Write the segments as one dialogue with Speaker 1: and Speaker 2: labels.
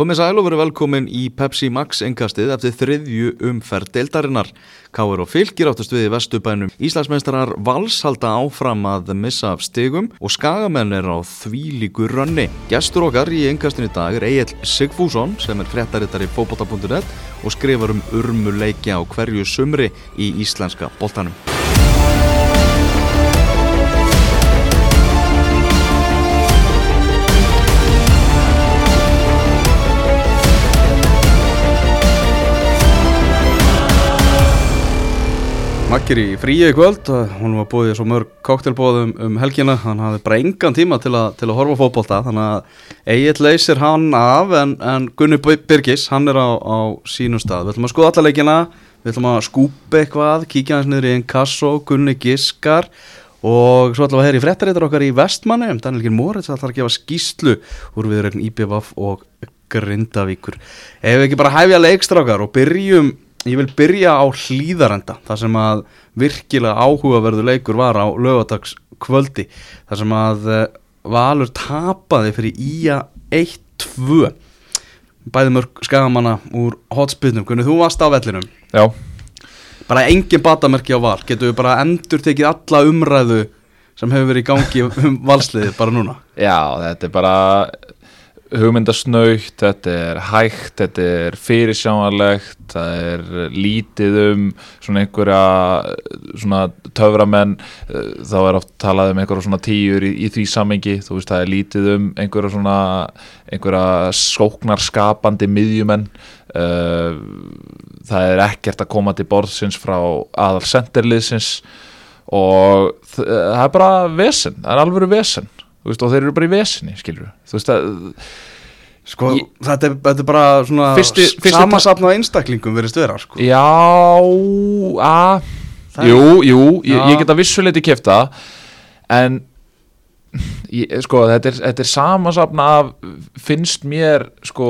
Speaker 1: Komið sæl og veru velkomin í Pepsi Max engastið eftir þriðju umferð deildarinnar. Káur og fylgir áttast við í vestubænum. Íslandsmeistarar vals halda áfram að missa af stigum og skagamenn er á þvílíku rönni. Gestur okkar í engastinu dag er Egil Sigfússon sem er fréttarittar í fókbóta.net og skrifar um urmuleikja á hverju sumri í íslenska boltanum. Makkir í fríi í kvöld, hún var búið svo mörg koktelbóðum um helgina, hann hafði bara engan tíma til, a, til að horfa fókbólta, þannig að Egil leysir hann af en, en Gunni Birgis, hann er á, á sínum stað. Við ætlum að skoða alla leikina, við ætlum að skúpa eitthvað, kíkja hans niður í einn kasso, Gunni Giskar og svo ætlum við að heyra í frettarreitur okkar í Vestmanni, um Daniel G. Moritz ætlar að gefa skýslu úr viðrögn IBVF og Grindavíkur. Ef við ekki bara hæfja leikstrákar og byrjum Ég vil byrja á hlýðarenda þar sem að virkilega áhugaverðu leikur var á lögadags kvöldi þar sem að uh, Valur tapaði fyrir Ía 1-2 bæði mörg skagamanna úr hotspillnum, hvernig þú varst á vellinum.
Speaker 2: Já.
Speaker 1: Bara engin batamerki á val, getur við bara endur tekið alla umræðu sem hefur verið í gangi um valsliðið bara núna?
Speaker 2: Já, þetta er bara hugmyndasnöytt, þetta er hægt, þetta er fyrirsjánarlegt, það er lítið um svona einhverja svona töframenn, þá er oft talað um einhverja svona tíur í, í því samengi, þú veist það er lítið um einhverja svona einhverja skóknarskapandi miðjumenn, uh, það er ekkert að koma til borðsins frá aðal senderliðsins og það er bara vesen, það er alveg vesen veist, og þeir eru bara í vesinni skilur þú veist að
Speaker 1: sko ég, þetta, er, þetta er bara svona
Speaker 2: fyrsti, fyrsti
Speaker 1: samansapna einstaklingum verið stöðra sko.
Speaker 2: já að jú, jú, ég, ég get að vissuleiti kæfta en ég, sko þetta er, þetta er samansapna af finnst mér sko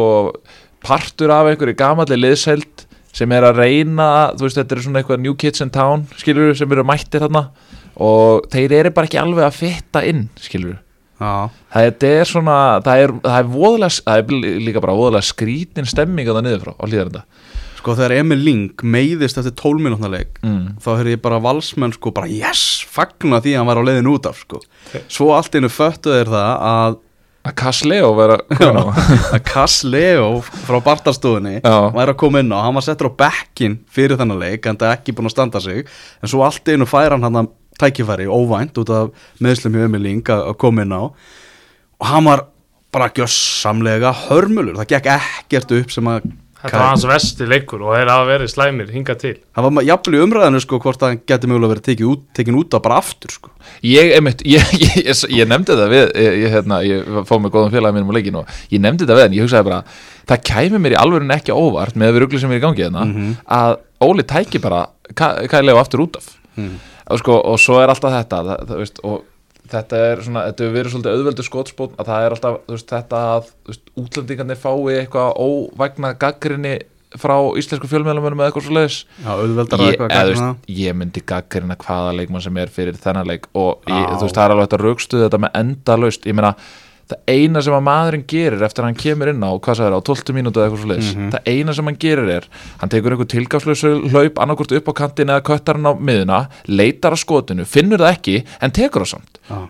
Speaker 2: partur af einhverju gamalli liðseld sem er að reyna, þú veist þetta er svona eitthvað New Kids in Town, skilur sem eru mættir þarna og þeir eru bara ekki alveg að fitta inn, skilur það er svona það er, það er, voðlega, það er líka bara voðalega skrítin stemming að það niður frá á hlýðarenda
Speaker 1: sko þegar Emil Ling meiðist eftir tólminúttanleik mm. þá höfður ég bara valsmenn sko bara yes, fagna því að hann var á leiðin út af sko. Svo allt innu föttu er það að
Speaker 2: að Kass Leo vera
Speaker 1: að Kass Leo frá barndarstofunni væri að koma inn á, hann var settur á bekkin fyrir þennan leik, hann er ekki búin að standa sig. En svo allt innu fær hann hann að tækifæri óvænt út af meðslum hjá Emil Ling að koma inn á. Og hann var bara gjössamlega hörmulur, það gekk ekkert upp sem að
Speaker 3: Þetta var hans vesti leikur og þeir hafa verið slæmir hinga til.
Speaker 1: Það var jafnvel í umræðinu sko hvort það geti mögulega verið tekið út, tekin út á bara aftur sko.
Speaker 2: Ég, einmitt, ég, ég, ég nefndi þetta við ég, hérna, ég fóð með góðum félagið mínum á leikinu og ég nefndi þetta við en ég hugsaði bara það kæmi mér í alvegurinn ekki óvart með að við rugglu sem er í gangi hérna mm -hmm. að Óli tæki bara kælega aftur út af mm. Og, sko, og svo er alltaf þetta það, það, veist, og þetta er svona, þetta hefur verið svolítið auðveldu skótspón að það er alltaf veist, þetta að útlendingarnir fái eitthvað óvægna gaggrinni frá íslensku fjölmjölumönum eða eitthvað svo leiðis ég, ég myndi gaggrina hvaða leikmann sem er fyrir þennan leik og ég, veist það er alveg þetta raukstuð þetta með enda laust, ég meina það eina sem að maðurinn gerir eftir að hann kemur inn á hvað það er á 12 mínúti eða eitthvað svo leiðis mm -hmm. það eina sem hann gerir er, hann tekur einhver tilgafslösu hlaup annarkort upp á kantin eða köttar hann á miðuna, leitar að skotinu finnur það ekki, en tekur það samt. Ah.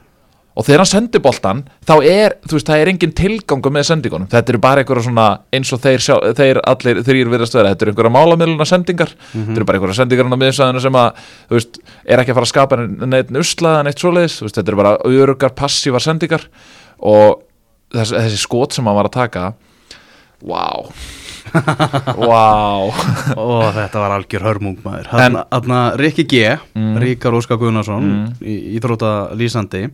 Speaker 2: og þegar hann sendir boltan þá er, veist, það er engin tilgangu með sendingunum, þetta eru bara einhverja svona eins og þeir, sjá, þeir allir þrýr virðast vera, þetta eru einhverja málamiluna sendingar. Mm -hmm. þetta eru bara einhverja sendingar á sem að, veist, er ekki að fara að skapa neitt uslaða, og þessi, þessi skot sem hann var að taka wow wow
Speaker 1: og þetta var algjör hörmung maður hann Rikki G mm. Ríkar Óskar Gunnarsson mm. í Íþróta Lýsandi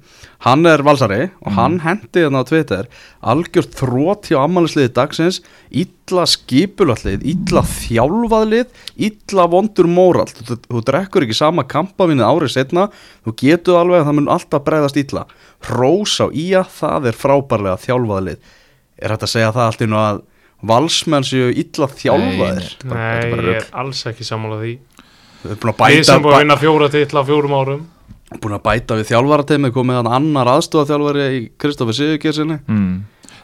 Speaker 1: hann er valsari og mm. hann hendi hann á Twitter algjör þrótt hjá ammaliðsliði dagsins illa skipulallið, illa þjálfaðlið illa vondur móral þú, þú drekkur ekki sama kampavinnið árið setna, þú getur alveg að það mun alltaf breyðast illa Rós á Ía, það er frábærlega þjálfaðlið er þetta að segja það allt inn á að valsmenn séu illa þjálfaðir.
Speaker 3: Nei, Nei ég er alls ekki sammálað því. Við sem búin að vinna fjóra til illa fjórum árum.
Speaker 1: Búin að bæta við þjálfarateimi komið hann annar aðstofaþjálfari í Kristoffer Sigurgersinni
Speaker 2: mm.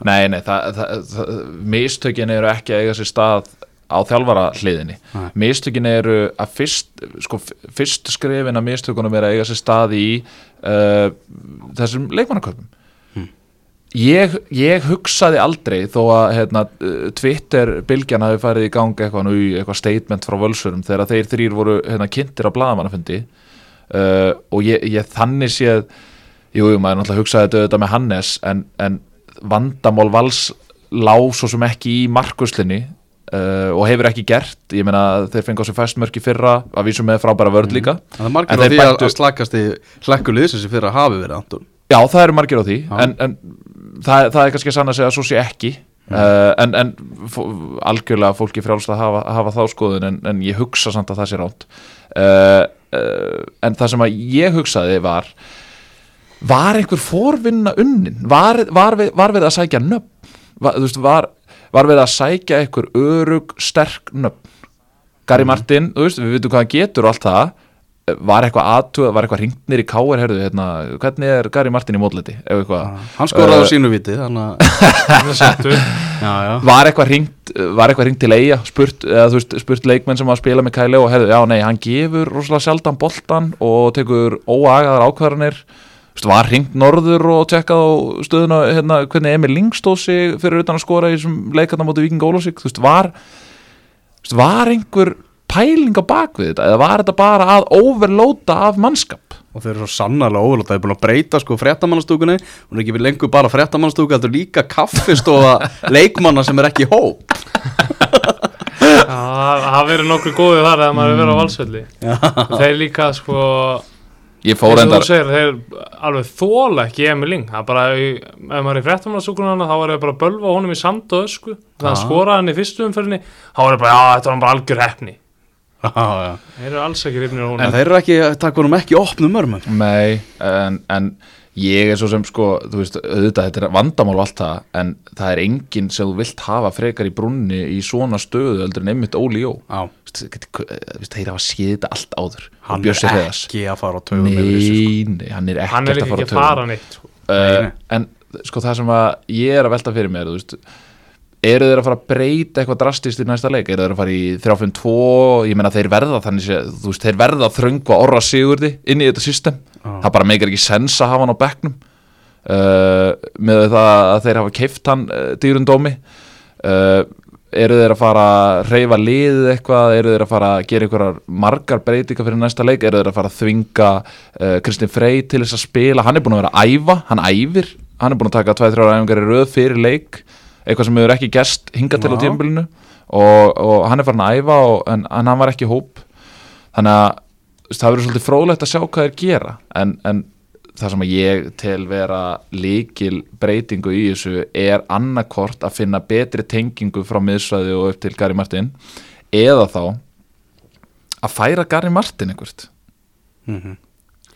Speaker 2: Nei, nei, það, það, það, mistökin eru ekki að eiga sér stað á þjálfara hliðinni mistökin eru að fyrst sko, fyrst skrifin að mistökunum er að eiga sér stað í uh, þessum leikmannaköpum. Ég, ég hugsaði aldrei þó að hérna, uh, Twitter bylgjan hafi farið í gang eitthvað, eitthvað statement frá völsurum þegar þeir þrýr voru hérna, kynntir á blaðamannafundi uh, og ég, ég þannig séð jú, maður náttúrulega hugsaði þetta með Hannes en, en vandamál vals lá svo sem ekki í markuslinni uh, og hefur ekki gert. Ég meina þeir fengi á sig fæstmörki fyrra að vísum með frábæra vörð líka.
Speaker 1: Það er margir á því að,
Speaker 2: bættu-
Speaker 1: að slakast í hlekkulið sem fyrir að hafi verið Anton.
Speaker 2: Já það eru margir á því en, en það, það er kannski að sanna sig að svo sé ekki. Uh, en, en algjörlega fólki frjálst að hafa, hafa þá skoðun en, en ég hugsa samt að það sé ránt uh, uh, en það sem að ég hugsaði var var einhver fórvinna unnin? Var, var, við, var við að sækja nöfn? Var, veist, var, var við að sækja einhver örug sterk nöfn? Gary Martin, þú veist, við veitum hvað hann getur og allt það var eitthvað aðtuga, var eitthvað ringnir í káir herðu, hérna, hvernig er Gary Martin í módleti ef eitthvað,
Speaker 1: Hann skoraði
Speaker 2: Uh,
Speaker 1: á sínu viti Þannig að Já, já.
Speaker 2: Var eitthvað ringt var eitthvað ringt til eiga, spurt, eða, veist, spurt leikmenn sem að spila með Kæli og herðu, já nei, hann gefur rosalega sjaldan boltan og tekur óagaðar ákvarðanir. Var ringt norður og tekkað á stöðuna hérna, hvernig Emil Ling stóð sig fyrir utan að skora í þessum leikarna móti Víking Ólafsvík þú veist, var var einhver pæling á bakvið þetta? Eða var þetta bara að overlóta af mannskap?
Speaker 1: Og þeir eru svo sannarlega óvöld Það er búin að breyta sko fréttamannastúkunni Hún er ekki við lengur bara fréttamannastúku Þetta er líka kaffistofa leikmanna sem er ekki
Speaker 3: Já, Það það verið nokkuð góðið þar eða maður er verið á valsvelli. Þeir líka sko
Speaker 2: ég fór
Speaker 3: eins og
Speaker 2: endar
Speaker 3: þú segir, þeir alveg þóla ekki Emil það er í- ef maður er í fréttamannarsúkunana þá var ég bara að bölva honum í sand og ösku. Þannig að skora hann í fyrstu umferðinni þá var ég bara, já, þetta var hann bara algjör hefni þeir eru alls ekki rifnir á honum.
Speaker 1: En þeir eru ekki, takk honum ekki opnum örmum.
Speaker 2: Nei, en, en ég er svo sem sko, þú veist, auðvitað þetta er vandamál og allt það, en það er enginn sem þú vilt hafa frekar í brunni í svona stöðu heldur en einmitt Óli Jó.
Speaker 1: Já,
Speaker 2: Þú veist, þú veist, þeir hafa séð þetta allt áður.
Speaker 1: Hann er ekki að fara á tögum sko.
Speaker 2: Nei, hann er ekkert
Speaker 3: hann er
Speaker 2: að
Speaker 3: líka
Speaker 2: fara
Speaker 3: ekki
Speaker 2: á
Speaker 3: að fara
Speaker 2: tögum
Speaker 3: neitt sko.
Speaker 1: nei.
Speaker 2: En sko það sem að ég er að velta fyrir mér, þú veist eru þeir að fara að breyta eitthvað drastist í næsta leik, eru þeir að fara í 3-5-2 ég meina þeir verða þannig sé, þú veist, þeir verða að þröngva orra sigurði inn í þetta system,
Speaker 1: Já.
Speaker 2: það bara meikar ekki sens að hafa hann á bekknum. Uh, með það að þeir hafa keift hann uh, dýrundómi uh, eru þeir að fara að reyfa liðið eitthvað, eru þeir að fara að gera einhverjar margar breytingar fyrir næsta leik? Eru þeir að fara að þvinga Kristinn Frey til þess að spila, hann er búin að vera að æfa hann æfir, hann er búin að taka 2-3 æfingar í röð fyrir leik eitthvað sem hefur ekki gerst hingað til á
Speaker 1: Já.
Speaker 2: tímabilinu. Og, og hann er farin að æfa og, en, en hann var ekki hóp. Þannig að það verður svolítið fróðlegt að sjá hvað þeir gera. En, en það sem ég tel vera líkil breytingu í þessu er annarkort að finna betri tengingu frá miðsvæði og upp til Gary Martin. Eða þá að færa Gary Martin einhvert.
Speaker 1: Mhm.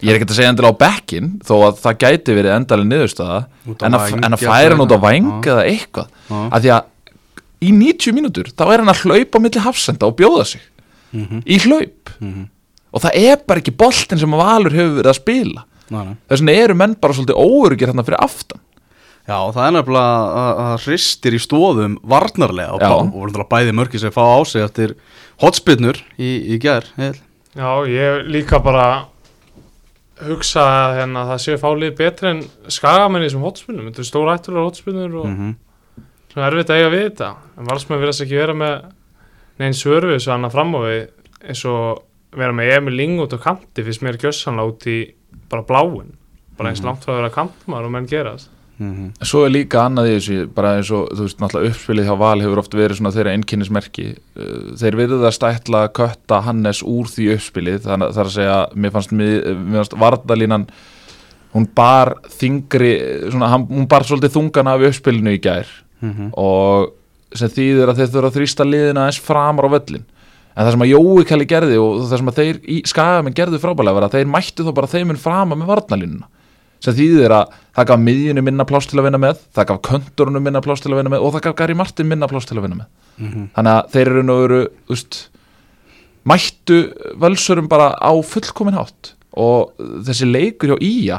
Speaker 2: Ég er ekkert að segja endilega á bekkin þó að það gæti verið endalega niðurstaða
Speaker 1: á
Speaker 2: en að,
Speaker 1: væng,
Speaker 2: en að færa hann út á væng
Speaker 1: Já.
Speaker 2: eða eitthvað
Speaker 1: Já.
Speaker 2: að því að í 90 mínútur þá er hann að hlaupa á milli hafsenda og bjóða sig
Speaker 1: Mhm.
Speaker 2: í hlaup
Speaker 1: Mhm.
Speaker 2: og það er bara ekki boltinn sem að Valur hefur verið að spila
Speaker 1: Nei, nei.
Speaker 2: þess vegna eru menn bara svolítið óöryggir hérna fyrir aftan
Speaker 1: Já, það er nefnilega að- að hristir í stóðum varnarlega og, náttúrulega bæði mörki sem fá á sig eftir hotspinnur í, í gær heil.
Speaker 3: já, ég líka bara hugsa að hérna, það séu fálið betri en skagamenni sem hotspinnum, þetta er stóra ættulega hotspinnur og
Speaker 1: mm -hmm.
Speaker 3: svona erfitt að eiga við þetta en valsmenn virðast ekki vera með neinn svörfið svo hann að fram á við eins og vera með Emil Ling út á kanti finnst mér gjössanlega út í bara bláin bara eins
Speaker 1: Mhm.
Speaker 3: langt frá að vera kantmar og menn gerast
Speaker 2: svo er líka annað í þessu bara eins og þú veist náttúrulega uppspilið hjá Val hefur oft verið svona þeirra einnkynnismerki Uh, þeir virðast ætla að kötta Hannes úr því uppspilið þannig að það er að segja mér fannst, fannst Vardalínan hún bar þingri svona, hún bar svolítið þungan af uppspilinu í gær.
Speaker 1: Mhm.
Speaker 2: og sem þýðir að þeir þurfa að þrýsta liðina eins framar á völlin en það sem að Jói Kalli gerði og það sem að þeir í skagamenn gerðu frábælega var að þeir mættu þá bara þeiminn framar með varnalínuna sem þýðir að það gaf miðjunni minna pláss til að vinna með það gaf könturunum minna pláss til að vinna með og það gaf Gary Martin minna pláss til að vinna með
Speaker 1: Mhm.
Speaker 2: þannig að þeir eru nú veru úst, mættu völsurum bara á fullkomin hátt og þessi leikur hjá Ía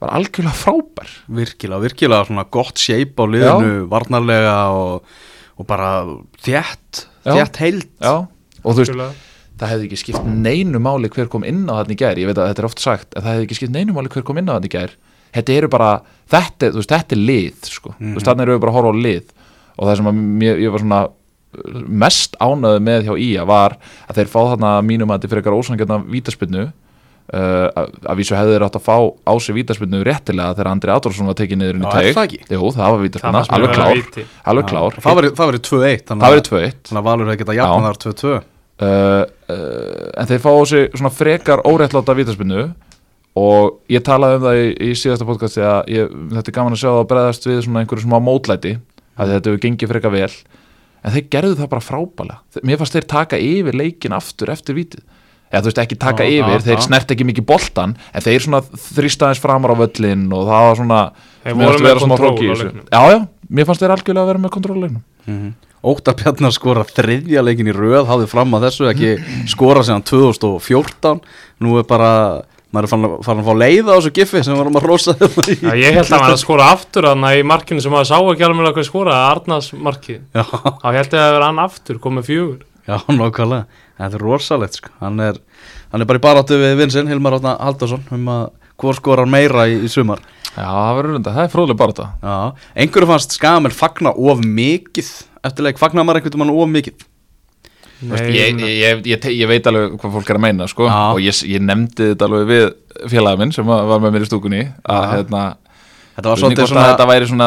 Speaker 2: var algjörlega frábær
Speaker 1: virkilega, virkilega svona gott shape á liðinu, varnarlega og, og bara þétt
Speaker 2: Já.
Speaker 1: þétt heild
Speaker 2: Já, og þú veist. Það hefði ekki skipt neinu máli hver kom inn á þannig í gær. Ég veit að þetta er oft sagt, en það hefði ekki skipt neinu máli hver kom inn á þannig í gær. Þetta eru bara, þetta, þú veist, þetta er lið sko. þú veist, þannig eru við bara að horfa á lið. Og það sem að mér, ég var svona uh, mest ánöðu með hjá Ía var að þeir fá þarna mínum að þetta fyrir eitthvað ósangjarna vítaspinnu Uh, að, að vísu hefði þeir átt að fá á sig vítaspinnu réttilega þegar Andri Adolfsson var tekið niður inn í
Speaker 1: það ekki?
Speaker 2: Jú, það var
Speaker 3: Það mér
Speaker 2: alveg klár. alveg klár,
Speaker 1: það verið- það verið 2-1 þannig
Speaker 2: það
Speaker 1: að-
Speaker 2: verið 2-1
Speaker 1: þannig að Valur hefði getað
Speaker 2: Já.
Speaker 1: jafnað þar 2-2
Speaker 2: uh, uh, en þeir fá á sig svona frekar óréttláta vítaspinnu og ég talaði um það í, í síðasta podcasti að ég, þetta er gaman að sjá það að breðast við svona einhverju smá mótlæti að þetta hefur gengið frekar vel. En þeir gerðu það bara frábælega Þe- mér fannst þeir taka yfir leikin aftur eftir vítið. Eða þú veist ekki taka
Speaker 1: Já,
Speaker 2: yfir,
Speaker 1: já,
Speaker 2: þeir
Speaker 1: já.
Speaker 2: snert ekki mikið boltan en þeir svona þrýstaðins framar á völlin og það var svona
Speaker 3: Þeir voru með kontról á leiknum.
Speaker 2: já já, mér fannst þeir algjörlega að vera með kontróleiknum
Speaker 1: Óttar Bjarnar skora þriðja leikin í röð hafði fram að þessu ekki skora síðan 2014 nú er bara maður er farin að, farin að fá leið á þessu giffi sem við varum að rosa
Speaker 3: Já, ég held að að skora aftur þarna í markinu sem maður sá ekki alveg hvað skora Arnars markið,
Speaker 1: Já,
Speaker 3: þá held ég að vera hann aftur komið fjögur.
Speaker 1: Já, nákvæmlega. Þetta er rosalegt sko. Hann er, hann er bara í baráttu við vinsinn Hilmar Átna Haldarsson um að hvor skorar meira í, í sumar.
Speaker 2: Já, það það er þetta
Speaker 1: Já, einhverju fannst Skamel fagna of mikið eftir leik, fagnar maður einhvern veginn of mikið
Speaker 2: Þú veist, ég, ég, ég, ég, veit alveg hvað fólk er að meina sko,
Speaker 1: Já.
Speaker 2: og ég, ég nefndi þetta alveg við félagin minn sem var með mér í stúkunni að
Speaker 1: Já.
Speaker 2: hérna,
Speaker 1: Þetta var svolítið
Speaker 2: að
Speaker 1: svona
Speaker 2: þetta væri svona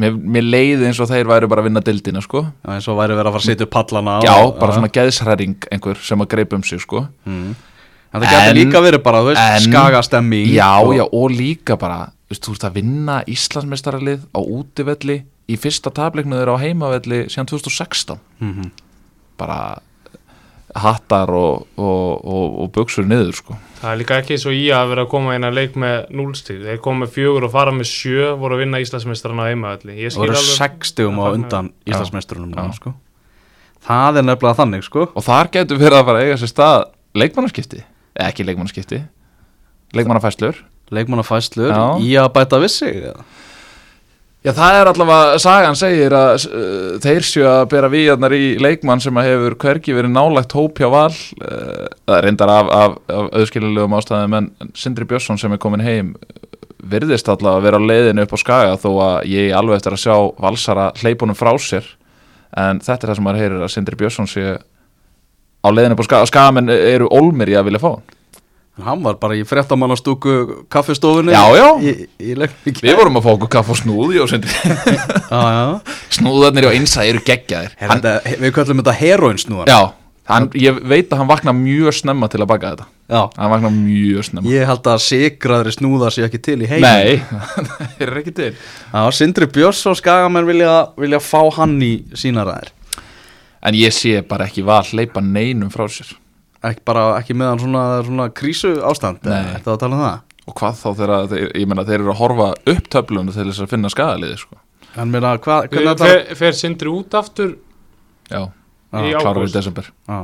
Speaker 2: mér, mér leiði eins og þeir væri bara að vinna dildina sko.
Speaker 1: Já, eins og væri verið að fara að setja upp pallana
Speaker 2: já,
Speaker 1: og-
Speaker 2: bara svona geðsræring einhver sem að greipa um sig sko.
Speaker 1: mm. En það getur líka verið bara, þú veist,
Speaker 2: en-
Speaker 1: skagastemmi
Speaker 2: já, já, og líka bara veist, þú veist að vinna Íslandsmeistaralið á útivelli í fyrsta tableiknu þeirra á heimavelli síðan 2016
Speaker 1: Mhm.
Speaker 2: bara hattar og, og, og, og buksur niður sko.
Speaker 3: Það er líka ekki svo í að vera að koma að leik með núlstíð. Þeir koma með fjögur og fara með sjö, voru að vinna Íslandsmeistarana á heimaðalli. Ég
Speaker 1: Það voru
Speaker 3: alveg...
Speaker 1: 60 á
Speaker 3: það-
Speaker 1: undan
Speaker 2: Já.
Speaker 1: sko. Það er nefnilega þannig sko.
Speaker 2: og þar getur verið að fara að eiga sér stað leikmannaskipti, eða ekki leikmannaskipti leikmannafæslur
Speaker 1: Leikmannafæslur
Speaker 2: Já.
Speaker 1: í að bæta við sig eða?
Speaker 2: Já, það er allavega, sagan segir að uh, þeir séu að bera víjarnar í leikmann sem að hefur hvergi verið nálagt hóp hjá val uh, það er reyndar af, af, af auðskililegum ástæðum en Sindri Björnsson sem er komin heim virðist allavega að vera á leiðinu upp á skaga þó að ég alveg eftir að sjá valsara hleypunum frá sér. En þetta er það sem maður heyrir að Sindri Björnsson sé á leiðinu upp á skaga. Skagamenn eru olmir í að vilja fá hann
Speaker 1: Hann var bara í fréttamannastúku kaffistofunni.
Speaker 2: Já, já.
Speaker 1: Í, í
Speaker 2: Við vorum að fá okkur kaff og snúði og
Speaker 1: já
Speaker 2: snúðarnir og einsa eru geggjaðir.
Speaker 1: Her, þetta, Við kallum þetta heroinsnúðan
Speaker 2: Já, hann, ég veit að hann vakna mjög snemma til að baka þetta.
Speaker 1: Já.
Speaker 2: Hann vakna mjög snemma.
Speaker 1: Ég held að sigraðri snúða sé ekki til í heim
Speaker 2: Nei, það er ekki til.
Speaker 1: Já, Sindri Björns og Skagamenn vilja, vilja fá hann í sína ræðir.
Speaker 2: En ég sé bara ekki val hleypa neinum frá sér
Speaker 1: ekki, bara, ekki meðan svona, svona krísu ástand
Speaker 2: Nei.
Speaker 1: Þetta að tala um það?
Speaker 2: Og hvað þá þegar, þeir, ég meina, þeir eru að horfa upp töflunum til þess að finna skadaliði sko.
Speaker 1: En meina, hvað,
Speaker 3: Fer, fer Sindri út aftur
Speaker 2: Já,
Speaker 3: í
Speaker 2: klárar í desember.
Speaker 1: Já,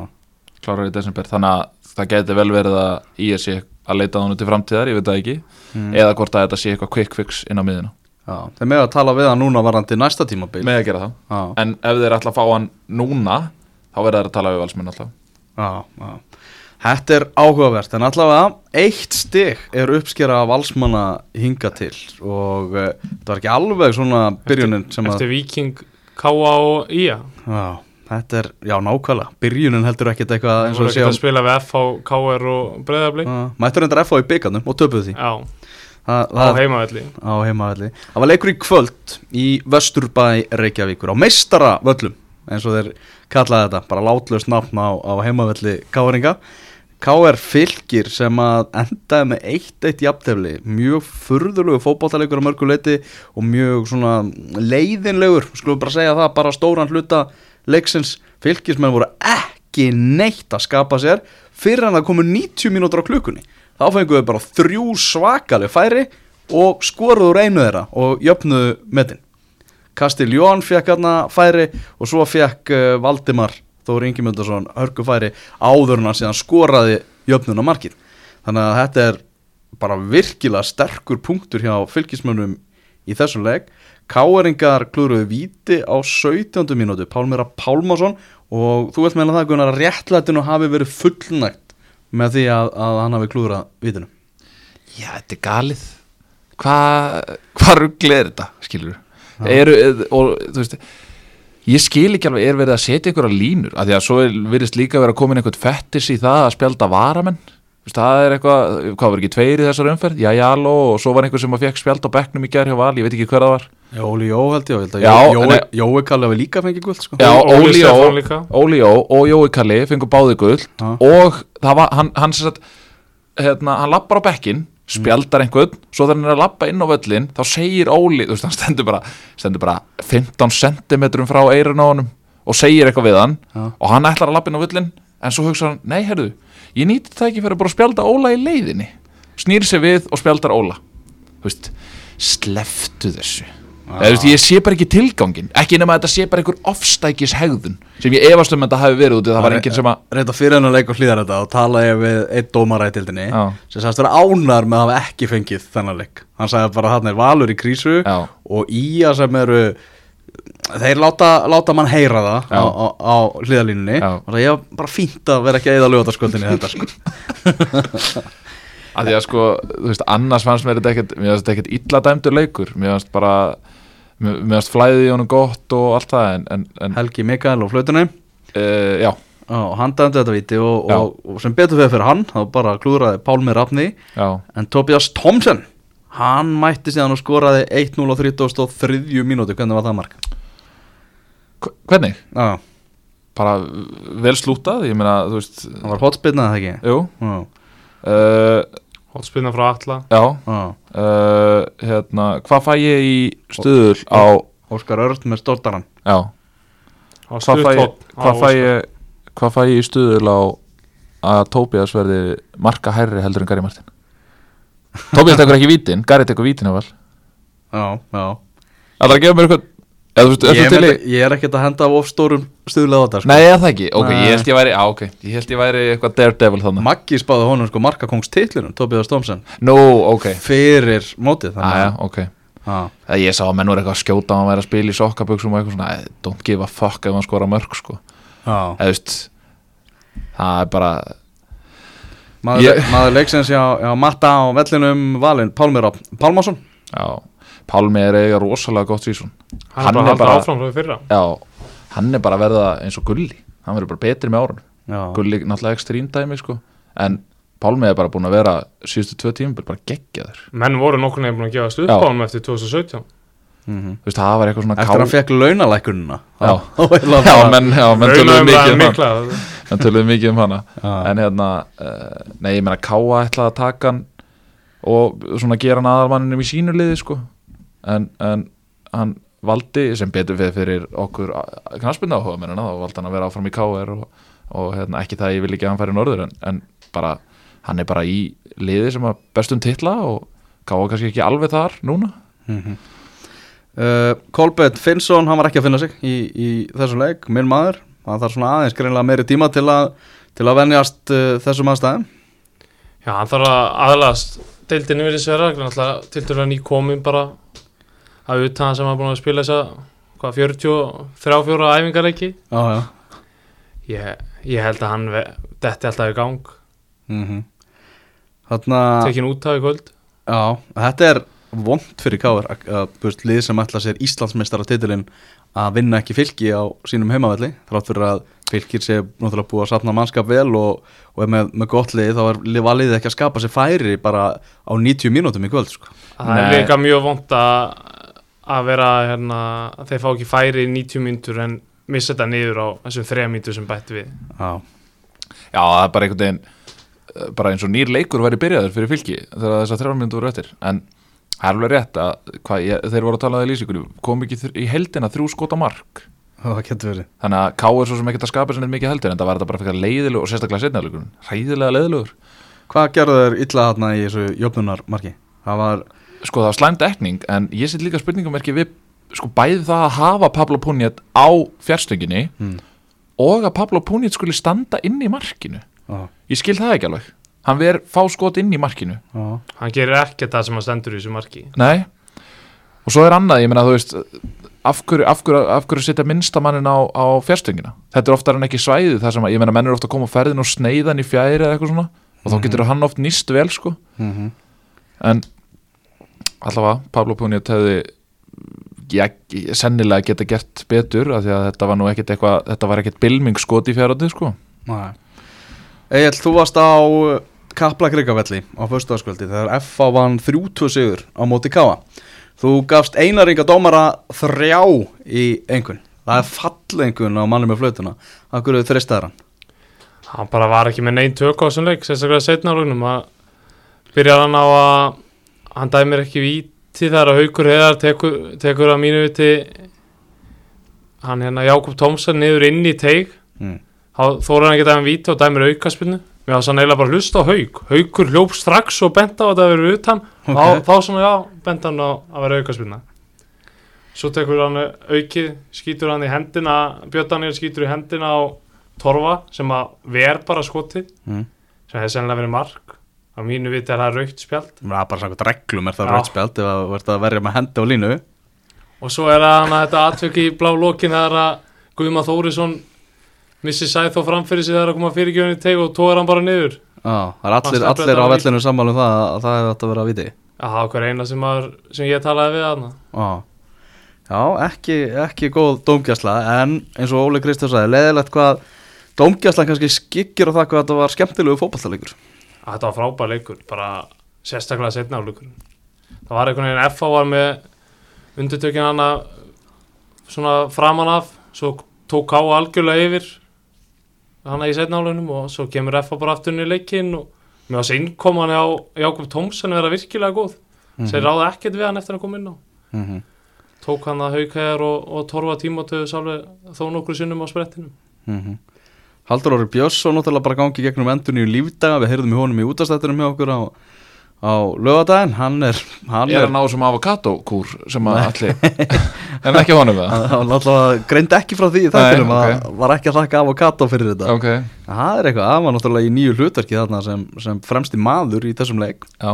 Speaker 2: Klárar í desember, þannig að það geti vel verið að í að sé að leita þannig til framtíðar, ég veit það ekki.
Speaker 1: Mm.
Speaker 2: Eða hvort að þetta sé eitthvað quick fix inn á miðina
Speaker 1: já. Þeir með að tala við hann núna varandi næsta tímabil.
Speaker 2: Með að gera það.
Speaker 1: Já,
Speaker 2: En ef þeir ætla að fá hann núna þá verða þeir að tala við valsmenn alltaf
Speaker 1: já, já. Þetta er áhugavert, en allavega eitt stig er uppskera af valsmanna hinga til og uh, þetta var ekki alveg svona byrjunin sem að
Speaker 3: eftir Viking, Káa og Ía.
Speaker 1: Já, þetta er, já nákvæmlega. Byrjunin heldur ekkert eitthvað eins og
Speaker 3: ekki
Speaker 1: sé
Speaker 3: að spila við FH, KR og Breiðablik.
Speaker 1: Mættur endur FH í byggarnum og töpuðu því.
Speaker 3: Já,
Speaker 1: Þa,
Speaker 3: á
Speaker 1: það,
Speaker 3: heimaðalli.
Speaker 1: á heimavalli Það var leikur í kvöld í Vesturbæ Reykjavíkur á meistara völlum eins og þeir kallaði þetta bara látlöst nafn á, á heimavalli Káringa. K.R. Fylgir sem að endaði með 1-1 jafntefli mjög furðulegu fótballtalegur á mörgu leiti og mjög svona leiðinlegur, skulum bara segja það bara stóran hluta leiksins. Fylgismenn voru ekki neitt að skapa sér fyrir en það komu 90 mínútur á klukkunni. Þá fenguðu við bara þrjú svakaleg færi og skoruður einu þeirra og jöfnuðu metin Kastiljón fekk hérna færi og svo fekk uh, Valdimar Þóri Ingemyndarsson hörku færi áður en hann síðan skoraði jöfnuna markið. Þannig að þetta er bara virkilega sterkur punktur hjá fylgismönnum í þessum leik. Káeringar klúruðu víti á 17. mínútu. Pálmira Pálmásson og þú veist meðan það Gunnar að réttlætinu hafi verið fullnægt með því að, að hann hafi klúrað vítinu
Speaker 2: Já, þetta er galið. Hvað hva ruggli er þetta, skilur eru, og þú veist ég skil ekki alveg, er verið að setja ykkur á línur af því að svo er, virðist líka verið að koma inn einhvern fettis í það að spjálta varamenn það er eitthvað, hvað var ekki tveir í þessar umferð, já, jáló og svo var einhver sem að fekk spjálta á bekknum í gerð hjá val, ég veit ekki hver það var
Speaker 1: Já, Óli Jó held ég, að
Speaker 2: Já,
Speaker 1: Jói, Kalli hafi líka fengið guld sko.
Speaker 2: Já,
Speaker 3: Óli
Speaker 2: Jó. Óli Jó og Jói Kalli fengur báði guld
Speaker 1: Já.
Speaker 2: og það var, hann, hann sem sagt hérna, hann lappar á bekkin spjaldar einhvern, svo þegar hann er að lappa inn á völlin þá segir Óli, þú veist, hann stendur bara stendur bara 15 cm frá eirun á honum og segir eitthvað við hann
Speaker 1: Já.
Speaker 2: og hann ætlar að lappa inn á völlin en svo hugsa hann, nei, herðu, ég nýtti það ekki fyrir bara að spjalda Óla í leiðinni. Snýr sig við og spjaldar Óla. Þú veist, sleftu þessu Eða, veist, ég sé bara ekki tilgangin ekki nema að þetta sé bara einhver ofstækis hegðun sem ég efast um að þetta hafi verið út það var enginn sem að
Speaker 1: reynda fyrir hennar leik og hlýðar þetta og tala ég við einn dómara í tildinni
Speaker 2: Já.
Speaker 1: sem sagðist vera ánar með að hafa ekki fengið þennan leik hann sagði bara hann er valur í krísu
Speaker 2: Já.
Speaker 1: og ía sem eru þeir láta, láta mann heyra það
Speaker 2: Já.
Speaker 1: á, á, á hlýðalínunni og það ég var bara fínt að vera ekki að eða lögataskvöldinni þetta sko.
Speaker 2: að því að sko, þú veist, annars fannst mér þetta ekkert, mér fannst þetta ekkert illa dæmdur leikur mér fannst bara fannst flæðið í honum gott og allt það en, en, en
Speaker 1: Helgi Mikael og flautunni.
Speaker 2: Uh, já,
Speaker 1: og hann dæmdi þetta viti og, og, og sem betur fyrir fyrir hann þá bara klúðraði Pálmi Rafni.
Speaker 2: Já,
Speaker 1: en Tobias Thompson hann mætti síðan og skoraði 1-0 á 33 mínúti, hvernig var það mark?
Speaker 2: Hvernig?
Speaker 1: Já,
Speaker 2: bara vel slútað, ég meina, þú veist
Speaker 1: það var hotspillnað eða ekki?
Speaker 2: jú, uh,
Speaker 3: Hólspilna frá Alla
Speaker 2: já.
Speaker 1: Já.
Speaker 2: Uh, hérna, hvað fæ ég í stuðul á,
Speaker 1: Óskar Örn með stórtaran
Speaker 2: já. Hvað fæ, hvað, fæ ég, hvað fæ ég í stuðul á að Tobias verði marka hærri heldur en Gary Martin? Tobias tekur ekki vítin, Gary tekur vítin á vel
Speaker 1: Já, já.
Speaker 2: Það er að gefa mér eitthvað eða, veist,
Speaker 1: Ég,
Speaker 2: í
Speaker 1: myndi, ég er ekkert að henda of stórum stuðlega á þetta sko.
Speaker 2: Nei, er það ekki, ok,
Speaker 1: Nei.
Speaker 2: ég held ég væri á, ok, ég held ég væri eitthvað daredevil þannig
Speaker 1: Maggi spáði honum sko markakongstitlunum Tobias Thompson
Speaker 2: Nú, ok,
Speaker 1: fyrir mótið
Speaker 2: aðja, ok.
Speaker 1: Já,
Speaker 2: Það ég sá að menn voru eitthvað að skjóta á að vera að spila í sokkaböksum og eitthvað svona, eh, don't give a fuck ef hann skora mörg, sko.
Speaker 1: Já.
Speaker 2: eða, veist það er bara,
Speaker 1: Maður,
Speaker 2: Ég-
Speaker 1: maður leiksins já, matta á vellinum valin Pálmir Pálmason.
Speaker 2: Já Pálmi er eiga rosalega gott sísón
Speaker 3: Hann
Speaker 2: Hann
Speaker 3: er bara
Speaker 2: Já, hann er bara að verða eins og Gulli. Hann verður bara betri með árun
Speaker 1: Já,
Speaker 2: Gulli náttúrulega ekstrím dæmi, sko. En Pálmi er bara búin að vera síðustu tvö tímabil bara geggjaður.
Speaker 3: Menn voru nokkur nefn búin að gefa stuð
Speaker 2: Já.
Speaker 3: á hann eftir 2017
Speaker 1: mhm.
Speaker 2: Þú veist, það var eitthvað svona
Speaker 1: Eftir að hann fekk launalækununa
Speaker 2: Já. Já, menn, já, menn
Speaker 3: Raunar
Speaker 2: mikið um
Speaker 3: mikla.
Speaker 2: menn töluðu mikið um hana. En hérna, uh, nei, ég meina Káa ætlaði að taka hann og svona gera hann aðalmanninum í sínu liði sko, en, en hann valdi, sem betur fyrir, fyrir okkur knaspinda áhuga mennina, þá valdi hann að vera áfram í KR og, og hérna, ekki það að ég vil ekki að hann færi norður en, en bara, hann er bara í liði sem að bestum titla og Káa kannski ekki alveg þar núna.
Speaker 1: Mhm. Uh, Kolbett Finnsson, hann var ekki að finna sig í, í þessum leik, minn maður. Hann þarf svona aðeins greinlega meiri tíma til að til að venjast uh, þessum aðstæðum.
Speaker 3: Já, hann þarf að aðlast deildinu við þessu vera til dæla ný komin bara að utan sem hann búin að spila þessa hvað, 43 æfingar ekki
Speaker 1: Já, já
Speaker 3: ég, ég held að hann detti alltaf í gang
Speaker 1: mm -hmm. Þarna,
Speaker 3: tekin út af í kvöld
Speaker 1: já, þetta er vond fyrir Káur að, að lið sem ætla sér Íslandsmeistar á titilinn að vinna ekki fylki á sínum heimavelli þrátt fyrir að fylkir sé náttúrulega búið að safna mannskap vel og, og er með, með gott lið þá er lið- var liðið ekki að skapa sér færi bara á 90 mínútum í kvöld sko.
Speaker 3: það er
Speaker 2: Nei.
Speaker 3: líka mjög vond að að vera hérna, að þeir fá ekki færi í 90 myndur en missa þetta niður á þessum þreja myndur sem bætti við.
Speaker 1: Já,
Speaker 2: Já, það er bara einhvern veginn eh, bara eins og nýr leikur væri byrjaður fyrir fylki þegar þessar þrjár myndur voru eftir. En það er alveg rétt að hvað, ég, þeir voru að tala um í lýsingunni kom ekki í heldina þrjú skota mark.
Speaker 1: Það getur verið.
Speaker 2: Þannig að K er svo sem ekkert að skapa sér neitt mikið heldur en það var þetta bara fyrir leiðilegur og sérstaklega setnaðleikurinn hræðilega leiðilegur.
Speaker 1: Hvað gerðu þeir illa þarna í þessu jöfnunarmarki? Það var,
Speaker 2: sko það var slæm dekning en ég set líka spurningamerki við sko bæði það að hafa Pablo Puniet á fjárstönginu
Speaker 1: mm,
Speaker 2: og að Pablo Puniet skuli standa inn í markinu.
Speaker 1: Á,
Speaker 2: ég skil það ekki alveg. Hann ver fá skot inn í markinu.
Speaker 1: Já,
Speaker 3: hann gerir ekkert það sem hann stendur í þessu marki.
Speaker 2: Nei. Og svo er annað, ég meina þú veist af hverju, af hverju, af hverju setja minnstamannin á, á fjárstöngina þetta er oftar en ekki svæðið þar sem að, ég meina menn er ofta að koma á ferðin og sneiðan í fjæri eða eitthvað svona. Og þá getur hann oft nýst vel sko.
Speaker 1: Mhm.
Speaker 2: En allavega Pablo Puniet hefði já, sennilega geta gert betur af því að þetta var nú ekkit eitthvað þetta var ekkit bilmingskot í fjárhandi sko
Speaker 1: Nei. Egil, þú varst á Kapla Krikavelli á föstuðarskvöldi þegar FA vann 30 sigur á móti Káa. Þú gafst einaringa dómara þrjá í einhvern. Það er fallengun á manni með flautuna. Akkur er þristaðar hann?
Speaker 3: hann bara var ekki með neinn tök á þessum leik sérstaklega setna á lugnum að byrjar hann á að hann dæmir ekki víti þegar að haukur heðar tekur, tekur að mínu viti hann hérna Jákob Tómsson niður inn í teig.
Speaker 1: Mm.
Speaker 3: þóra hann ekki dæmir víti og dæmir aukaspinnu mér var sann eiginlega bara hlusta á hauk. Haukur hljóp strax og bent á að það verið utan.
Speaker 1: Ok.
Speaker 3: þá, þá svona já, bent hann á að vera aukaspinna svo tekur hann aukið skýtur hann í hendina Björndanir skýtur í hendina á Torfa sem að ver bara skotið.
Speaker 1: Mm.
Speaker 3: sem hefði sennilega verið mark á mínu viti er það raukt spjald
Speaker 1: Það er bara samkvæmt reglum er það
Speaker 3: Já.
Speaker 1: rauðspjald ef það verður að verja með hendi á línu.
Speaker 3: og svo er það hana þetta atvök í blá lokin þegar að Guðma Þórisson missi sæð þó framfyrir sig þegar að koma fyrirgjöfni í teg og tóður hann bara niður
Speaker 1: Já, það er allir,
Speaker 3: það
Speaker 1: allir á
Speaker 3: þetta
Speaker 1: vellinu sammála um það að það hefði átt að vera að viti.
Speaker 3: Já, það var hver eina sem, maður, sem ég talaði við hana
Speaker 1: Já, Já ekki, ekki góð dómgjæsla en eins og Óli Kristján sagði, leðilegt hvað dómgjæslan kannski skikkir á það hvað þetta var skemmtilegu fótballtalegur.
Speaker 3: Þetta var frábær leikur, bara sérstaklega setna áleikur Það var einhvern veginn FA var með undirtökin hana svona framan af svo tók K algjörlega yfir hana í setna áleikunum og svo kemur FA bara aftur inn í leikin og mér var sér innkoman á Jákob Tómsen vera virkilega góð. Þeir ráða ekkert við hann eftir að koma inn á.
Speaker 1: Mm -hmm.
Speaker 3: tók hann að haukæðar og, og torfa tímatöðu sálega þó nokkru sinnum á sprettinum.
Speaker 1: Mm Haldur Orri Björnsson náttúrulega bara gangi gegnum endun í lífdaga. Við heyrðum í honum í útastættunum hjá okkur á, á lögadaginn hann er, hann
Speaker 2: er að ná sem avokadokúr sem að allir En ekki honum það
Speaker 1: hann hann náttúrulega greindi ekki frá því í þættinum
Speaker 2: Nei,
Speaker 1: að var ekki að þakka avokado fyrir þetta.
Speaker 2: Ok,
Speaker 1: það er eitthvað, það var náttúrulega í nýju hlutverki þarna sem, sem fremsti maður í þessum leik.
Speaker 2: Já.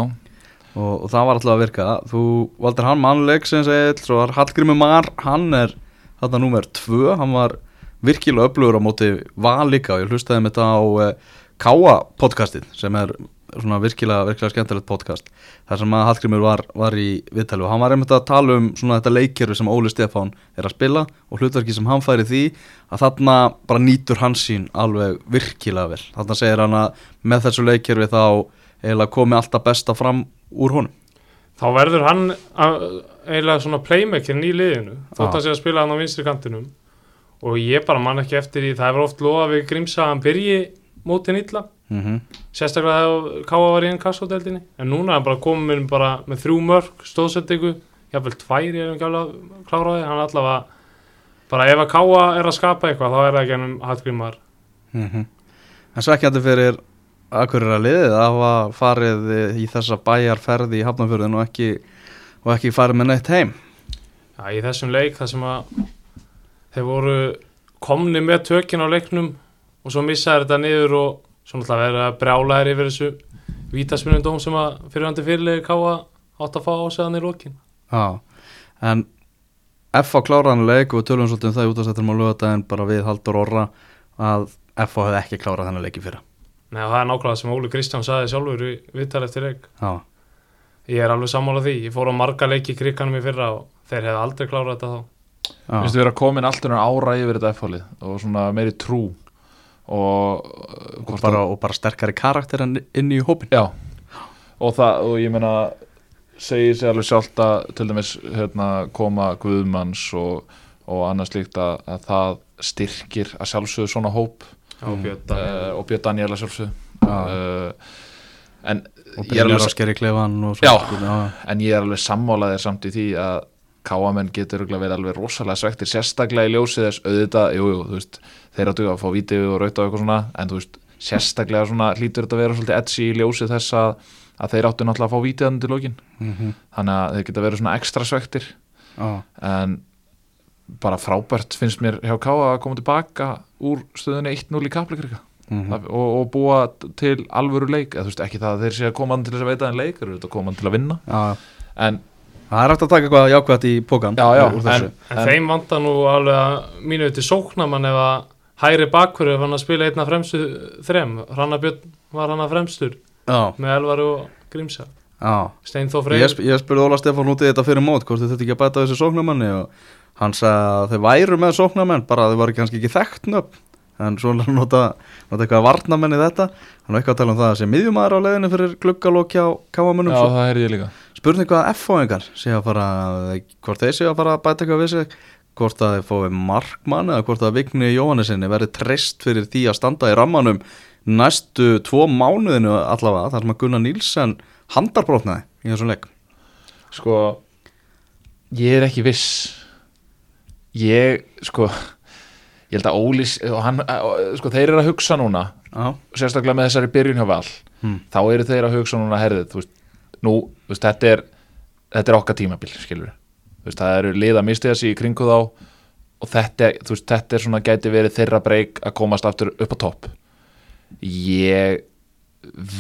Speaker 1: Og, og það var alltaf að virka. Þú valdir hann mannleik sem segil svo var Hallgrimur Mar, hann er þarna númer tvö, hann var virkilega öflugur á móti val líka og ég hlustaði með þetta á uh, Káa podcastið sem er svona virkilega, virkilega skemmtilegt podcast þar sem að Hallgrimur var, var í viðtali og hann var einmitt að tala um svona þetta leikjörfi sem Óli Stefán er að spila og hlutverki sem hann færi því að þarna bara nýtur hans sín alveg virkilega vel. Þarna segir hann að með þessu leikjörfi þá eiginlega komi alltaf besta fram úr honum.
Speaker 3: Þá verður hann að- eiginlega svona playmaker í liðinu þótt að sé að spila hann á vinstri kantinum og ég bara man ekki eftir því það er oft lofa við Grímsa að hann byrji mótin illa.
Speaker 1: Mm -hmm.
Speaker 3: sérstaklega þegar Káa var í enn kassodeldinni en núna er hann bara komin bara með þrjú mörg stóðsendingu, jafnvel tvær ég er ekki alveg að klára því, hann allavega bara ef að Káa er að skapa eitthvað þá er það gennum Hallgrímar
Speaker 1: En svekkjandi fyrir Akureyra liðið að hafa farið í þessa bæjarferði í Hafnarfjörðin og ekki, og ekki farið með neitt heim.
Speaker 3: Já, í þessum leik þar sem að þeir voru komni með tökin á leiknum og svo missaði þetta niður og svo náttúrulega verið að brjála þær yfir þessu vítaspunum sem að fyrirhandi fyrirlegi káa átt að fá á sig hann í lokin.
Speaker 1: Já, en F.A. kláraðan leik og tölum svolítið um það í útastættum á lögadaginn bara við Haldur Orra að F.A. hefði ekki klárað þennan leiki fyrir
Speaker 3: Nei og það er nákvæmlega sem Óli Kristján saði sjálfur í viðtal eftir leik.
Speaker 1: Já,
Speaker 3: Ég er alveg sammála því. Ég fór á marga leiki í krikanum í fyrra og þeir hefði aldrei klárað þetta þá.
Speaker 1: Já,
Speaker 2: Vistu vera komin alltaf ára yfir þetta F-hálið og svona meiri trú og,
Speaker 1: og, bara, og bara sterkari karakter en inn í hópin
Speaker 2: Já. Og það, og ég meina segir sér alveg sjálft að til dæmis hérna, koma Guðmanns og, og annars líkt að, að það styrkir að sjálfsögðu svona hóp.
Speaker 3: Björn
Speaker 2: uh, og Björn Daniel að sjálfsögðu.
Speaker 1: Já.
Speaker 2: uh, en
Speaker 1: og
Speaker 2: er
Speaker 1: byrjar
Speaker 2: alveg
Speaker 1: að skeri klefan
Speaker 2: já, en ég er alveg sammálaðið samt í því að káamenn getur verið alveg rosalega svektir sérstaklega í ljósið þess auðvitað, jú, jú, þeir áttu að fá víti og rauta og eitthvað svona en þú veist, sérstaklega svona hlýtur þetta að vera svolítið edsi í ljósið þess að, að þeir áttu náttúrulega að fá vítið til lókin
Speaker 1: Mhm.
Speaker 2: þannig að þeir geta verið svona ekstra svektir
Speaker 1: já.
Speaker 2: en bara frábært finnst mér hjá Káa að koma tilbaka úr stöðunni 1-0 í Kaplakrika
Speaker 1: Mhm.
Speaker 2: það, og, og búa til alvöru leik eða þú veist ekki það að þeir sé að koma til þess að veita en leik þeir eru að koma til að vinna
Speaker 1: Já,
Speaker 2: en
Speaker 1: það er hægt að taka eitthvað jákvæmt í pókan
Speaker 2: Já, já,
Speaker 1: þessu.
Speaker 2: en-
Speaker 3: En, þeim vantar nú alveg að mínu til sóknamann ef að hægri bakkur ef hann að spila einna fremstu þrem. Hrannabjörn var hann að fremstur
Speaker 1: Já,
Speaker 3: með Elvar og Grímsa
Speaker 1: já.
Speaker 3: Steinþór
Speaker 1: Ég,
Speaker 3: Freyr
Speaker 1: sp ég spurði Óla Stefán út í þetta fyrir mót hvort þið þetta ekki að bæta þessi sóknarmanni og hann sagði að þeir væru með sóknarmenn bara að þeir voru kannski ekki þekkt nöfn. En svo er hann nota, nota eitthvað varnamenn í þetta. Hann er eitthvað að tala um það að sé miðjumæður á leiðinu fyrir gluggalókja á káamunum
Speaker 2: já það heyrði ég líka
Speaker 1: spurning hvað F-fáingar sé að fara hvort þeir sé að fara að bæta eitthvað við sig hvort að þeir fái markmann eða hvort að Vigni Jóhannesinni verði treyst fyrir því að standa í rammanum næstu tvo mánuðinu allavega þar sem að Gunnar Nílsen handarbrotnaði í þessum leik.
Speaker 2: Sko ég er ekki viss. Ég sko ég held að hann, sko þeir eru að hugsa núna
Speaker 1: Já,
Speaker 2: sérstaklega með þessari byrjun hjá Val
Speaker 1: Hmm.
Speaker 2: þá eru þeir að hugsa núna herðið þú veist, nú, veist, þetta er þetta er okkar tímabil, skilur veist, það eru lið að misti þessi í kringu þá og þetta, veist, þetta er svona gæti verið þeirra breyk að komast aftur upp á topp. Ég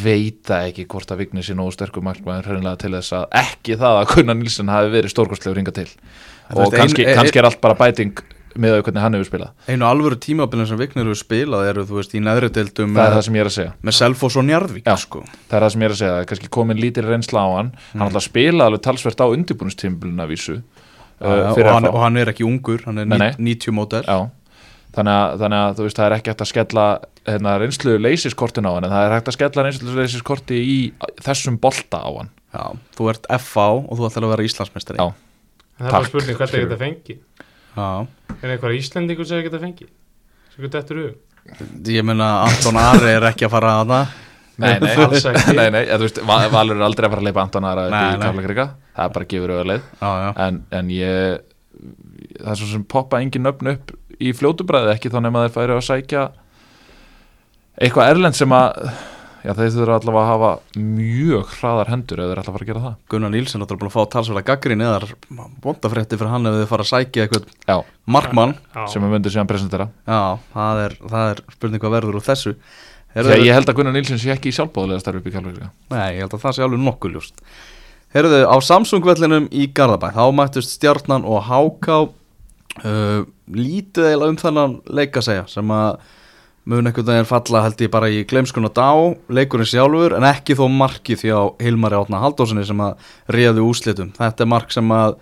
Speaker 2: veit það ekki hvort að Vigni sé nógu sterkur markmaður hreinlega til þess að ekki það að Gunnar Nilsson hafi verið stórkostlegur ringa til.
Speaker 1: Þú
Speaker 2: og kannski,
Speaker 1: ein-
Speaker 2: kannski er allt bara bæting með að hvernig hann hefur spilað
Speaker 1: einu alvöru tímabilin sem Vignir hefur spilað eru þú veist í neðri deildum
Speaker 2: það er
Speaker 1: með,
Speaker 2: það sem ég er að segja
Speaker 1: með Selfoss og Njarðvík
Speaker 2: Já.
Speaker 1: sko.
Speaker 2: það er það sem ég er að segja, það er kannski komin lítil reynsla á hann hann alltaf spilaði alveg talsvert á undirbúinistímbilina vísu
Speaker 1: Já,
Speaker 2: uh,
Speaker 1: og, hann, og hann er ekki ungur hann er
Speaker 2: Nei, nei.
Speaker 1: 90 mótel
Speaker 2: Já, þannig að, þannig að þú veist, það er ekki hægt að skella hérna, reynslu leysiskortin á hann en það er hægt að skella reynslu leysiskorti í þessum bolta á hann
Speaker 1: Já, þú ert FA og þú ætlar að vera Íslandsmeistari
Speaker 2: Já.
Speaker 3: En það er bara spurning hvernig þetta fengi. Er eitthvað Íslendingur sem þetta fengi sem getur eftir hug?
Speaker 1: Ég meina Anton Ari er ekki að fara að það
Speaker 2: Nei, nei,
Speaker 3: Alls ekki.
Speaker 2: nei, nei veist, Va- Valur er aldrei að fara að leipa Anton. Kaflakrika það er bara að gefur auðarleið
Speaker 1: Já, já,
Speaker 2: en, en ég það er svo sem poppa engin nöfn upp í fljótubræði ekki þá nema þeir færi að sækja eitthvað erlend sem að já þeir þurfa allavega að hafa mjög hraðar hendur ef þeir ætla að fara að gera það.
Speaker 1: Gunnar Nílsson ætlar búin að fá talsverða gaggrin eða bóndafrétti fyrir hann ef þið fara að sækja eitthvað
Speaker 2: já,
Speaker 1: markmann.
Speaker 3: Já.
Speaker 2: sem við myndum síðan presentera.
Speaker 1: Já, það er, það er spurning hvað verður úr þessu.
Speaker 2: Þegar ég held að Gunnar Nilsson sé ekki í sjálfbóðulega starfi upp í Keflavík
Speaker 1: Nei, ég held að það sé alveg nokkuð ljúst Herðu, á Samsung-vellinum í Garðabæ þá mættust Stjarnan og Háká uh, lítið eiginlega um þennan leik að segja sem að mun einhvern veginn falla held ég bara í glemskuna dá, leikurinn sjálfur en ekki þó markið því á Hilmari Átna Haldósinni sem að réðu úslitum þetta er mark sem að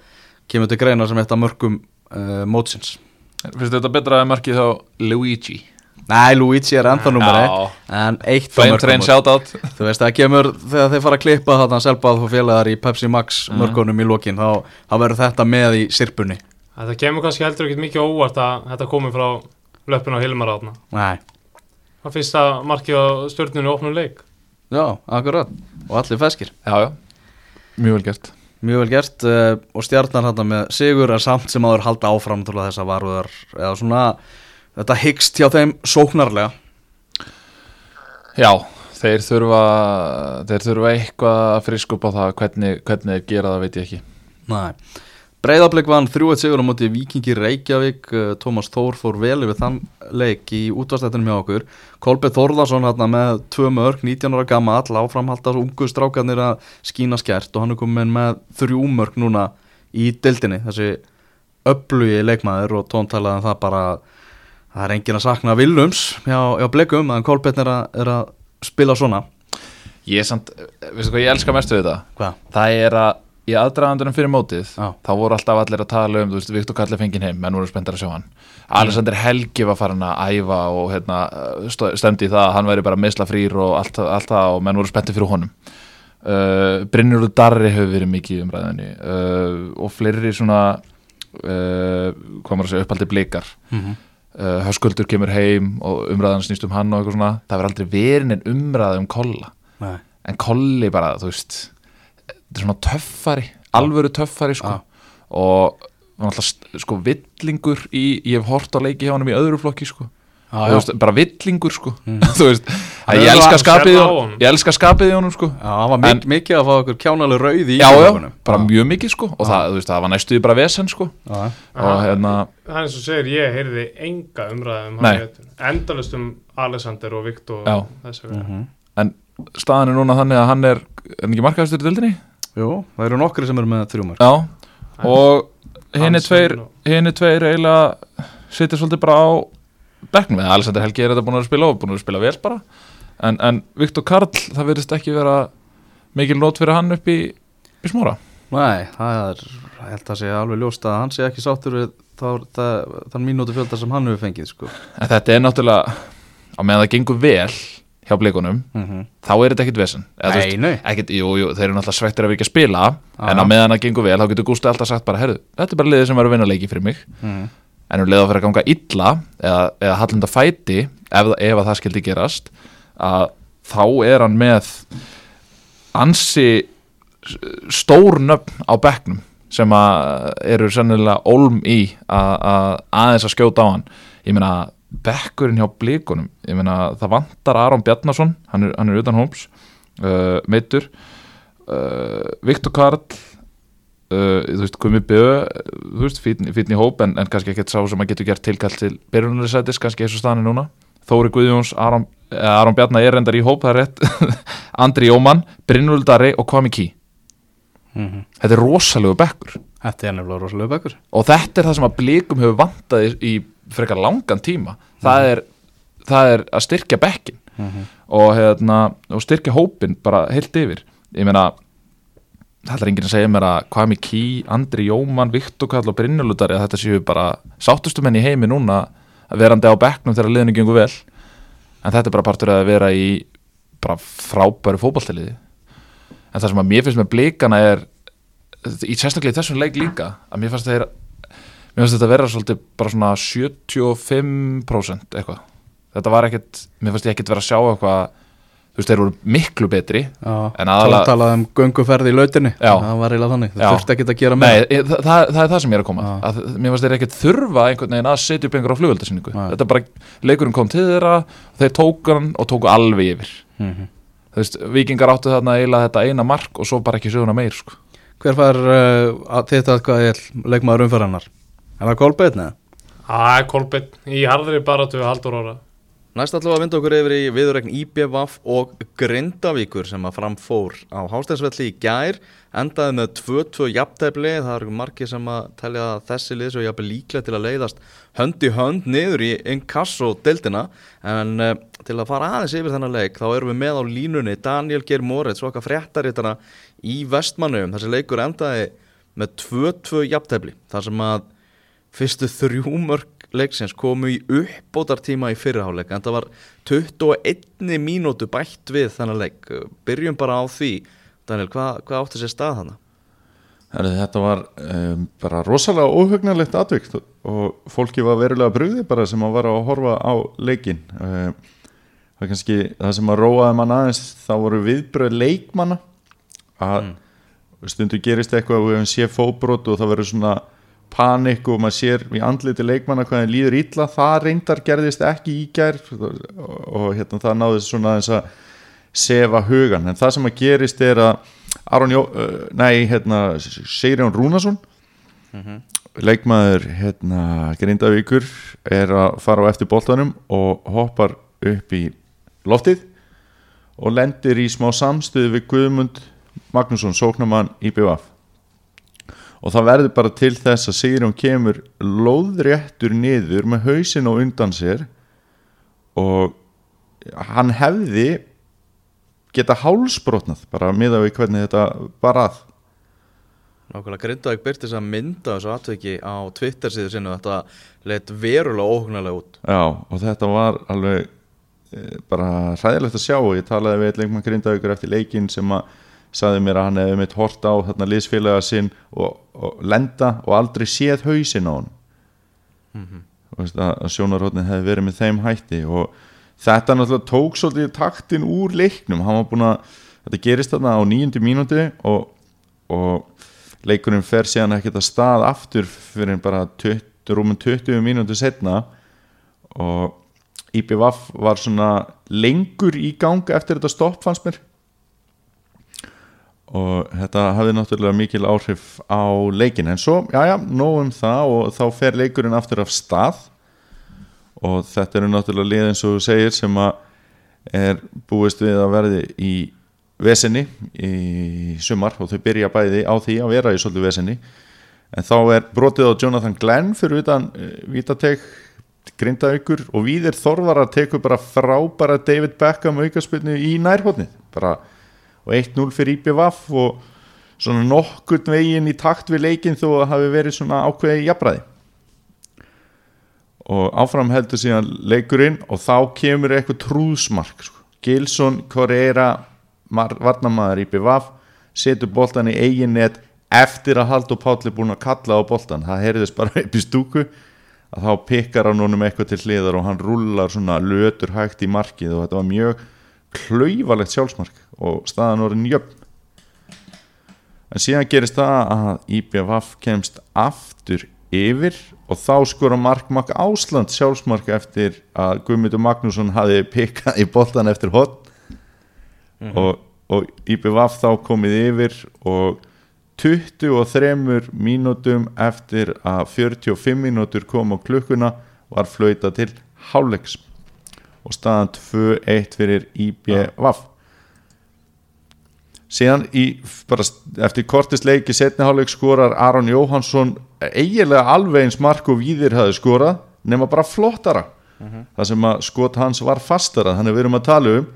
Speaker 1: kemur til greina sem eitt af mörgum uh, mótsins.
Speaker 2: Finnst þetta betra að markið þá Luigi?
Speaker 1: Nei, Luigi er enda numeri
Speaker 2: Já.
Speaker 1: en eitt
Speaker 2: Flame
Speaker 1: mörgum Þú veist, það kemur, þegar þeir fara að klippa þarna selbað og félagar í Pepsi Max
Speaker 2: Mhm.
Speaker 1: mörgunum í lokin, þá, þá verður þetta með í sirpunni.
Speaker 3: Þetta kemur kannski heldur ekkert mikið óvart að þetta komi frá löppin á Hilmar átna
Speaker 1: Nei,
Speaker 3: Að markið á stjórnunu opnum leik
Speaker 1: já, akkurat og allir feskir.
Speaker 2: já, já, mjög vel gert
Speaker 1: Mjög vel gert uh, og stjarnar þetta með sigur er samt sem aður halda áfram til þess að varúðar eða svona, þetta hyggst hjá þeim sóknarlega.
Speaker 2: Já, þeir þurfa þeir þurfa eitthvað að á það hvernig, hvernig þeir gera það veit ég ekki
Speaker 1: Nei. Breiðablík vann 3-1 sigur á móti Víkingi Reykjavík. Uh, Tómas Þór fór vel yfir þann leik í útvastættinum hjá okkur. Kolbjörn Þórðarsson með tvö mörg 19 ára gamma all áframhalda ungu strákarnir að skína skert og hann er komin með þrjú mörg núna í dildinni þessi öflugi leikmaður og tón talaði um það bara það er engin að sakna Vilums hjá, hjá blikum en Kolbjörn er, að- er að spila svona.
Speaker 2: Ég er samt, veistu hvað ég elska mest við þetta
Speaker 1: Hvað?
Speaker 2: Það er að í aðdragandunum fyrir mótið
Speaker 1: Já.
Speaker 2: þá voru alltaf allir að tala um, þú veist, Viktor Kalli fengið heim menn voru spenntar að sjá hann Alexander Helgi var farin að æfa og hérna, stemdi í það að hann væri bara meðsla frýr og allt, allt það og menn voru spenntir fyrir honum uh, Brynjur Darri hefur verið mikið í umræðinni uh, og fleiri svona uh, maður að segja, uppaldi blikar
Speaker 1: Mm -hmm.
Speaker 2: Höskuldur kemur heim og umræðan snýst um hann og eitthvað svona það verður aldrei verið en umræða um kolla
Speaker 1: Nei.
Speaker 2: en kolli bara, þú veist þetta er svona töffari, alvöru töffari sko.
Speaker 1: Já.
Speaker 2: og hann alltaf sko villingur í, ég hef hort á leiki hjá hann í öðru flokki sko.
Speaker 1: Já.
Speaker 2: veist, bara villingur sko. Þú veist, ég elska skapið ég elska skapið í honum sko
Speaker 1: Já, hann var mik mikið að fá okkur kjánaleg rauð í
Speaker 2: já, já, bara mjög mikið sko og það, veist, það var næstuði bara vesen sko og hérna,
Speaker 3: Það er eins og segir, ég heyrði enga umræðum
Speaker 2: Nei.
Speaker 3: endalust um Alexander og Viktor og þess að
Speaker 1: Mhm.
Speaker 2: en staðan er núna þannig að hann er er hann ekki markaðistur í dildinni?
Speaker 1: Jú, það eru nokkri sem eru með þrjumar
Speaker 2: já, og henni tveir henni tveir eiginlega sitja svolítið bara á bekknum. Eða Alexander Helgi er þetta búin að spila og búin að spila vel bara. En, en Viktor Karl, það verðist ekki vera mikil nót fyrir hann upp í, í smóra.
Speaker 1: Nei, það er, ég held að sé alveg ljóst að hann sé ekki sáttur við það, þann mínútu fjölda sem hann hefur fengið sko.
Speaker 2: en þetta er náttúrulega á meðan það gengur vel hjá blikunum
Speaker 1: mm
Speaker 2: þá er þetta ekkit vesen. Þeir eru náttúrulega svektir að við ekki að spila
Speaker 1: Já.
Speaker 2: en á meðan það gengur vel þá getur Gústi alltaf sagt bara herru, þetta er bara liðið sem var að vinna leiki fyrir mig.
Speaker 1: Mm.
Speaker 2: en um liðið að fyrir að ganga illa eða, eða hallunda fæti ef, ef að það skildi gerast að þá er hann með ansi s- stór nöfn á bekknum sem að eru sennilega ólm í að aðeins að skjóta á hann. Ég meina bekkurinn hjá blíkunum ég meina það vantar Aron Bjarnason hann er, hann er utan hóps uh, meittur uh, Viktor Karl uh, þú veist, Gumi Bjö þú veist, fínn í hóp en, en kannski ekkert sá sem að getur gert tilkall til byrjunarlisætis, kannski eins og staðan er núna. Þóri Guðjóns, Aron, eh, Aron Bjarnar er reyndar í hóp, það er rétt. Andri Jómann, Brynvöldari og Kwami Key
Speaker 1: Mm
Speaker 2: þetta er rosalegu bekkur.
Speaker 1: Þetta er nefnilega rosalega bekkur.
Speaker 2: Og þetta er það sem að blikum hefur vantað í frekar langan tíma. Það, er, það er að styrkja bekkin
Speaker 1: Mhm.
Speaker 2: og, hérna, og styrkja hópin bara heilt yfir. Ég meina það er enginn að segja mér að Kwami Key, Andri Jómann, Viktor Kall og Brynjuludari að þetta séu bara sáttustu menn í heimi núna verandi á bekknum þegar liðinu gengur vel. En þetta er bara partur að vera í bara frábæru fótballtiliði en það sem að mér finnst með blikana er í sérstaklega í þessum leik líka að mér fannst þeir mér fannst þetta vera svolítið bara svona 75% eitthvað þetta var ekkert, mér fannst ég ekkert vera að sjá eitthvað þú veist þeir voru miklu betri
Speaker 1: Já,
Speaker 2: En aðalega-
Speaker 1: Þá talaði um gönguferð í lautinni
Speaker 2: Já.
Speaker 1: Það var eiginlega þannig, það þurfti ekki að gera með
Speaker 2: Nei, það, það, það er það sem ég er að koma að, mér fannst þeir ekkert þurfa einhvern veginn að setja upp einhver á flugöldasynningu
Speaker 1: Nei.
Speaker 2: þetta bara, leikurinn kom til þeirra þeir tóku hann og tóku alveg yfir
Speaker 1: Mhm.
Speaker 2: þú veist, vikingar áttu þarna eiginlega þetta eina mark og svo bara ekki söguna meir sko.
Speaker 1: Hver fær uh, að þetta hvað er leikmaður umferðarnar? Er það Kolbeinn eða?
Speaker 3: Það er Kolbeinn í harðri baratu við Haldur Óra
Speaker 1: Næst að vinda okkur yfir í viðurregn IBVF og Grindavíkur sem að framfór á Hásteinsvelli í gær endaði með 2-2 jafntefli. Það eru margir sem að telja að þessi lið svo jafnvel líklega til að leiðast hönd í hönd niður í inkasso deildina en uh, til að fara aðeins yfir þennan leik þá erum við með á línunni Daniel Geir Moritz og okkar fréttarittana í Vestmannum þessi leikur endaði með 2-2 jafntefli þar sem að fyrstu þrjú mörg leiksins komu í uppbótartíma í fyrirháleik en það var 21 mínútu bætt við þennan leik. Byrjum bara á því. Daniel, hvað, hvað átti sér stað?
Speaker 4: Herri, þetta var um, bara rosalega óhugnarlegt atvikt og fólki var verulega brugði bara sem að var að horfa á leikin um, það er kannski það sem að róaði mann aðeins þá voru viðbröð leikmanna að stundu gerist eitthvað og við hefum séð fóbrot og það verður svona panik og maður sér í andliti leikmanna hvað það líður illa, það reyndar gerðist ekki í gær og, hérna, það náði svona aðeins að sefa hugan, en það sem að gerist er að Aron Jó, uh, nei, hérna Seirjón Rúnason leikmaður hérna Grindavíkur er að fara á eftir boltanum og hoppar upp í loftið og lendir í smá samstuð við Guðmund Magnússon, sóknamann í BVF og það verður bara til þess að Sigrun kemur lóðréttur niður með hausin og undan sér og hann hefði geta hálsbrotnað bara miða við hvernig þetta var að.
Speaker 1: Nákvæmlega Grindavík byrti þess að mynda þessu atveki á Twitter síðu og þetta leitt verulega óhugnarlega út.
Speaker 4: Já, og þetta var alveg e, bara hræðilegt að sjá og ég talaði við leikmann Grindavíkur eftir leikin sem að saði mér að hann hefði mitt hort á þarna liðsfélaga sinn og, og lenda og aldrei séð hausinn á hann
Speaker 1: Mhm.
Speaker 4: og veist, að, að sjónarhóttnin hefði verið með þeim hætti og þetta náttúrulega tók svolítið taktin úr leiknum. Hann var búin að, þetta gerist þarna á nýjundi mínúti og, og leikurinn fer síðan ekkert að stað aftur fyrir bara 20, rúmum 20 mínúti setna og IPVAF var svona lengur í gang eftir þetta stopp fannst mér og þetta hafði náttúrulega mikil áhrif á leikin en svo, já já, nóg um það og þá fer leikurinn aftur af stað. Og þetta eru náttúrulega lið eins og þú segir sem að er búist við að verði í vesenni í sumar. Og þau byrja bæði á því að vera í svolítið vesenni en þá er brotið á Jonathan Glenn fyrir utan uh, Vítatek Grindavíkur. Og Víðir Þorvar að teku bara frábæra David Beckham aukarspilnu í nærhóttnið bara og 1-0 fyrir IPVAF og svona nokkurn veginn í takt við leikin þó að hafi verið svona ákveði jafnræði og áfram heldur síðan leikurinn og þá kemur eitthvað trúðsmark sko. Gilson, Correira varnamaður IPVAF setur boltan í eigin net eftir að Haldur Páll er búin að kalla á boltan það heyrðist bara upp í stúku að þá pikkar hann honum eitthvað til hliðar og hann rullar svona lötur hægt í markið og þetta var mjög klauvalegt sjálfsmark og staðan voru jöfn. En síðan gerist það að IPVF kemst aftur yfir og þá skora markmakk Ásland sjálfsmark eftir að Guðmundur Magnússon hafi pikkað í boltan eftir hot og, og IPVF þá komið yfir og 23 mínútum eftir að 45 mínútur kom á klukkuna var flauta til hálfleiks og staðan 2-1 fyrir IBVF síðan í, bara eftir kortist leiki setni hálfleik skorar Aron Jóhansson eiginlega alveg eins mark og víðir hafi skorað nema bara flottara. Það sem að skot hans var fastara þannig við erum að tala um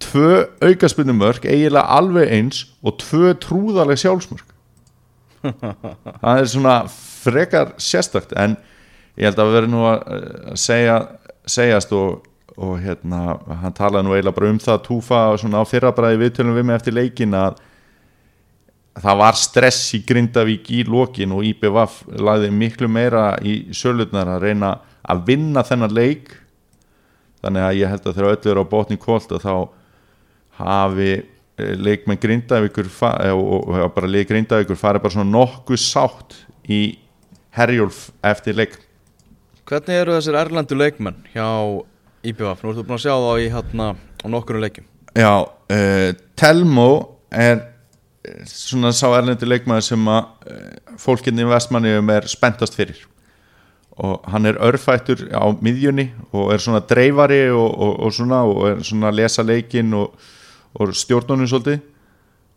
Speaker 4: tvö aukaspunni mörg eiginlega alveg eins og tvö trúðaleg sjálfsmörg það er svona frekar sérstakt en ég held að við verðum nú að segja, segjast og, og hérna, hann talaði nú eiginlega bara um það túfa svona á fyrrabræði viðtölum við mig eftir leikin að það var stress í Grindavík í lokin og IBVF lagði miklu meira í sölutnar að reyna að vinna þennan leik. Þannig að ég held að þegar öll eru á botni kvólt þá hafi leikmenn Grindavíkur og bara leik Grindavíkur farið bara svona nokkuð sátt í Herjólf eftir leik.
Speaker 1: Hvernig eru þessir erlendu leikmenn hjá IPVF? Nú ertu búin að sjá þá í hérna á nokkurnu leikjum.
Speaker 4: Já, uh, Telmo er eh, svona sá erlendu leikmenn sem að uh, fólkinni í vestmannum er spenntast fyrir. Og hann er örfættur á miðjunni og er svona dreifari og, og, og svona og er svona að lesa leikin og og stjórnunum svolítið.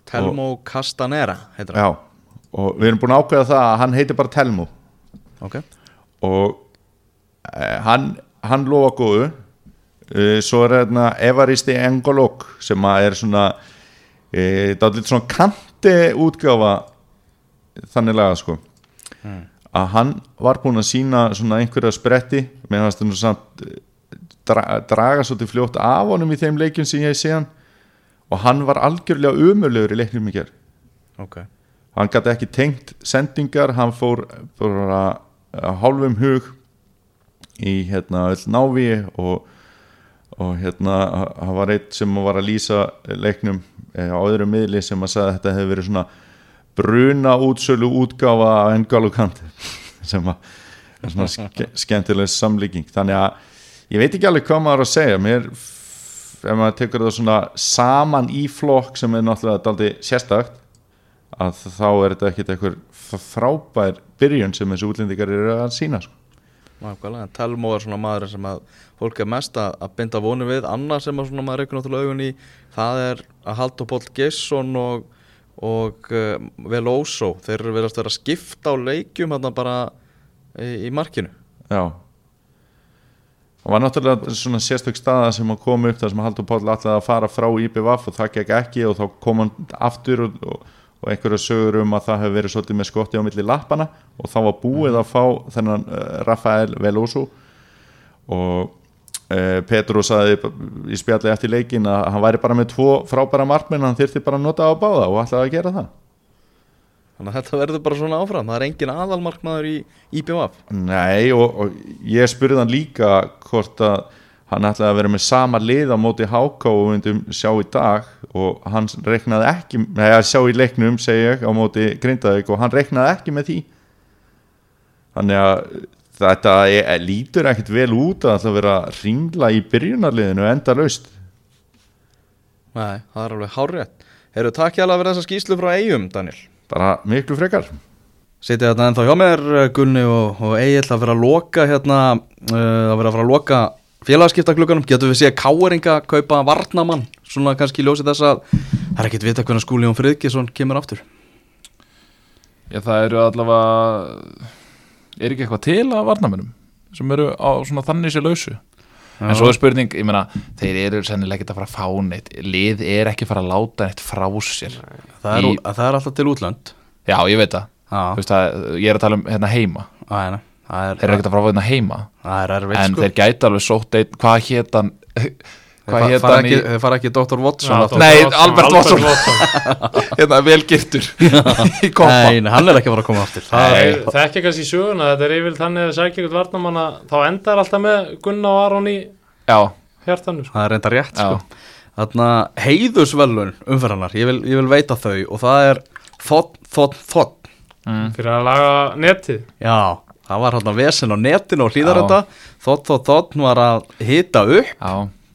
Speaker 1: Telmo Castanera heitir hann.
Speaker 4: Já, og við erum búin að ákveða það að hann heitir bara Telmo.
Speaker 1: Ok,
Speaker 4: og eh, hann, hann lofa góðu. eh, svo er hérna Evaristi Engolok sem að er svona eh, það er lítið svona kanti útgáfa þannig laga sko. Að hann var búin að sína svona einhverja spretti. Með hans þannig samt eh, dra, draga svolítið fljótt af honum í þeim leikjum sem ég sé hann. Og hann var algjörlega umöluður í leiknum í gerð
Speaker 1: ok.
Speaker 4: Hann gæti ekki tengt sendingar hann fór bara að hálfum hug í hérna öll návi og, og hérna hann var eitt sem var að lýsa leiknum eh, á öðru miðli sem að sagði að þetta hefði verið svona bruna útsölu útgáfa af engalukant sem er svona ske, skemmtileg samlíking þannig að ég veit ekki alveg hvað maður að segja mér ef maður tekur það svona saman í flokk sem er náttúrulega daldi sérstakt að þá er þetta ekkert eitthvað frábær byrjun sem þessu útlendingar eru að sína sko.
Speaker 1: Nákvæmlega, en Telmo er svona maður sem að fólk er mest að, að binda vonu við. Annað sem maður reykur náttúrulega augun í það er að Haldur Póll Gesson og, og uh, Veloso þeir eru verið að vera að skipta á leikjum hérna bara í, í markinu.
Speaker 4: Já. Og var náttúrulega svona sérstök staða sem að koma upp þar sem Haldur Páll ætlaði að fara frá IPVF og það gekk ekki og þá kom hann aftur og, og, og einhverja sögur um að það hefur verið svolítið með skotti á milli lappana og þá var búið að fá þennan uh, Rafael Veloso og uh, Petru saði í spjalli eftir leikin að hann væri bara með tvo frábæra markmenn hann þyrfti bara að nota á báða og ætlaði að gera það.
Speaker 1: Þannig að þetta verður bara svona áfram Það er engin aðalmarkmaður í IPVF
Speaker 4: Nei og, og ég spurði hann líka hvort að hann ætlaði að vera með sama lið á móti Háká og við myndum sjá í dag og hann reiknaði ekki nei að sjá í leiknum segi ég á móti Grindavík og hann reiknaði ekki með því. Þannig að þetta er, lítur ekkert vel út að það vera ringla í byrjunarliðinu enda laust
Speaker 1: Nei, það er alveg hárrétt. Heyrðu, takk hjá að vera þessa skýslu frá eigum, Daniel.
Speaker 4: Bara miklu frekar.
Speaker 1: Sitið þetta ennþá hjá mér, Gunni og, og Egil að vera að loka hérna, uh, að vera að fara að loka félagskiptaklukkanum, getur við séð káeringa kaupa varnamann, svona kannski í ljósi þess að það er ekkit vita hvernig skúli Jón Friðgjesson kemur aftur.
Speaker 2: Já, það eru allavega er ekki eitthvað til að varnamennum sem eru á svona þannig sér lausu? En svo er spurning, ég meina þeir eru sennilega ekki að fara að fá neitt lið er ekki að fara að láta neitt frá sér
Speaker 1: Það er,
Speaker 2: Í-
Speaker 1: það er alltaf til útlönd.
Speaker 2: já, ég veit það,
Speaker 1: Já,
Speaker 2: Þú veist að, ég er að tala um hérna heima.
Speaker 1: Það er, það er,
Speaker 2: þeir eru ekkert að fara að fá hérna heima
Speaker 1: það er erfitt
Speaker 2: en
Speaker 1: sko.
Speaker 2: þeir gæti alveg sótt einn, hvað hét hann
Speaker 1: Þeir
Speaker 2: hvað
Speaker 1: fa-
Speaker 2: hét
Speaker 1: fara
Speaker 2: hann í
Speaker 1: ekki, þeir fara ekki Dr. Watson
Speaker 3: Já.
Speaker 2: Nei,
Speaker 3: Watson,
Speaker 2: Albert Watson.
Speaker 3: Watson.
Speaker 2: hérna kompa
Speaker 1: Nei, hann er ekki að fara að koma aftur. Það er,
Speaker 3: Það ekki kannski söguna, þetta er yfirleitt þannig að sækja ykkur varnamanna, þá endar alltaf með Gunnar og Aron í
Speaker 2: já,
Speaker 3: hjartanu sko.
Speaker 1: það er reynda rétt sko. Þarna heiðusvelun umferðarnar, ég vil, ég vil veita þau og það er þott, þott, þott
Speaker 2: mm.
Speaker 3: fyrir að laga netið
Speaker 1: Já, það var hérna vesen á netinu og hlýðar þetta Þott, þott, þott var að hita upp.
Speaker 2: Já,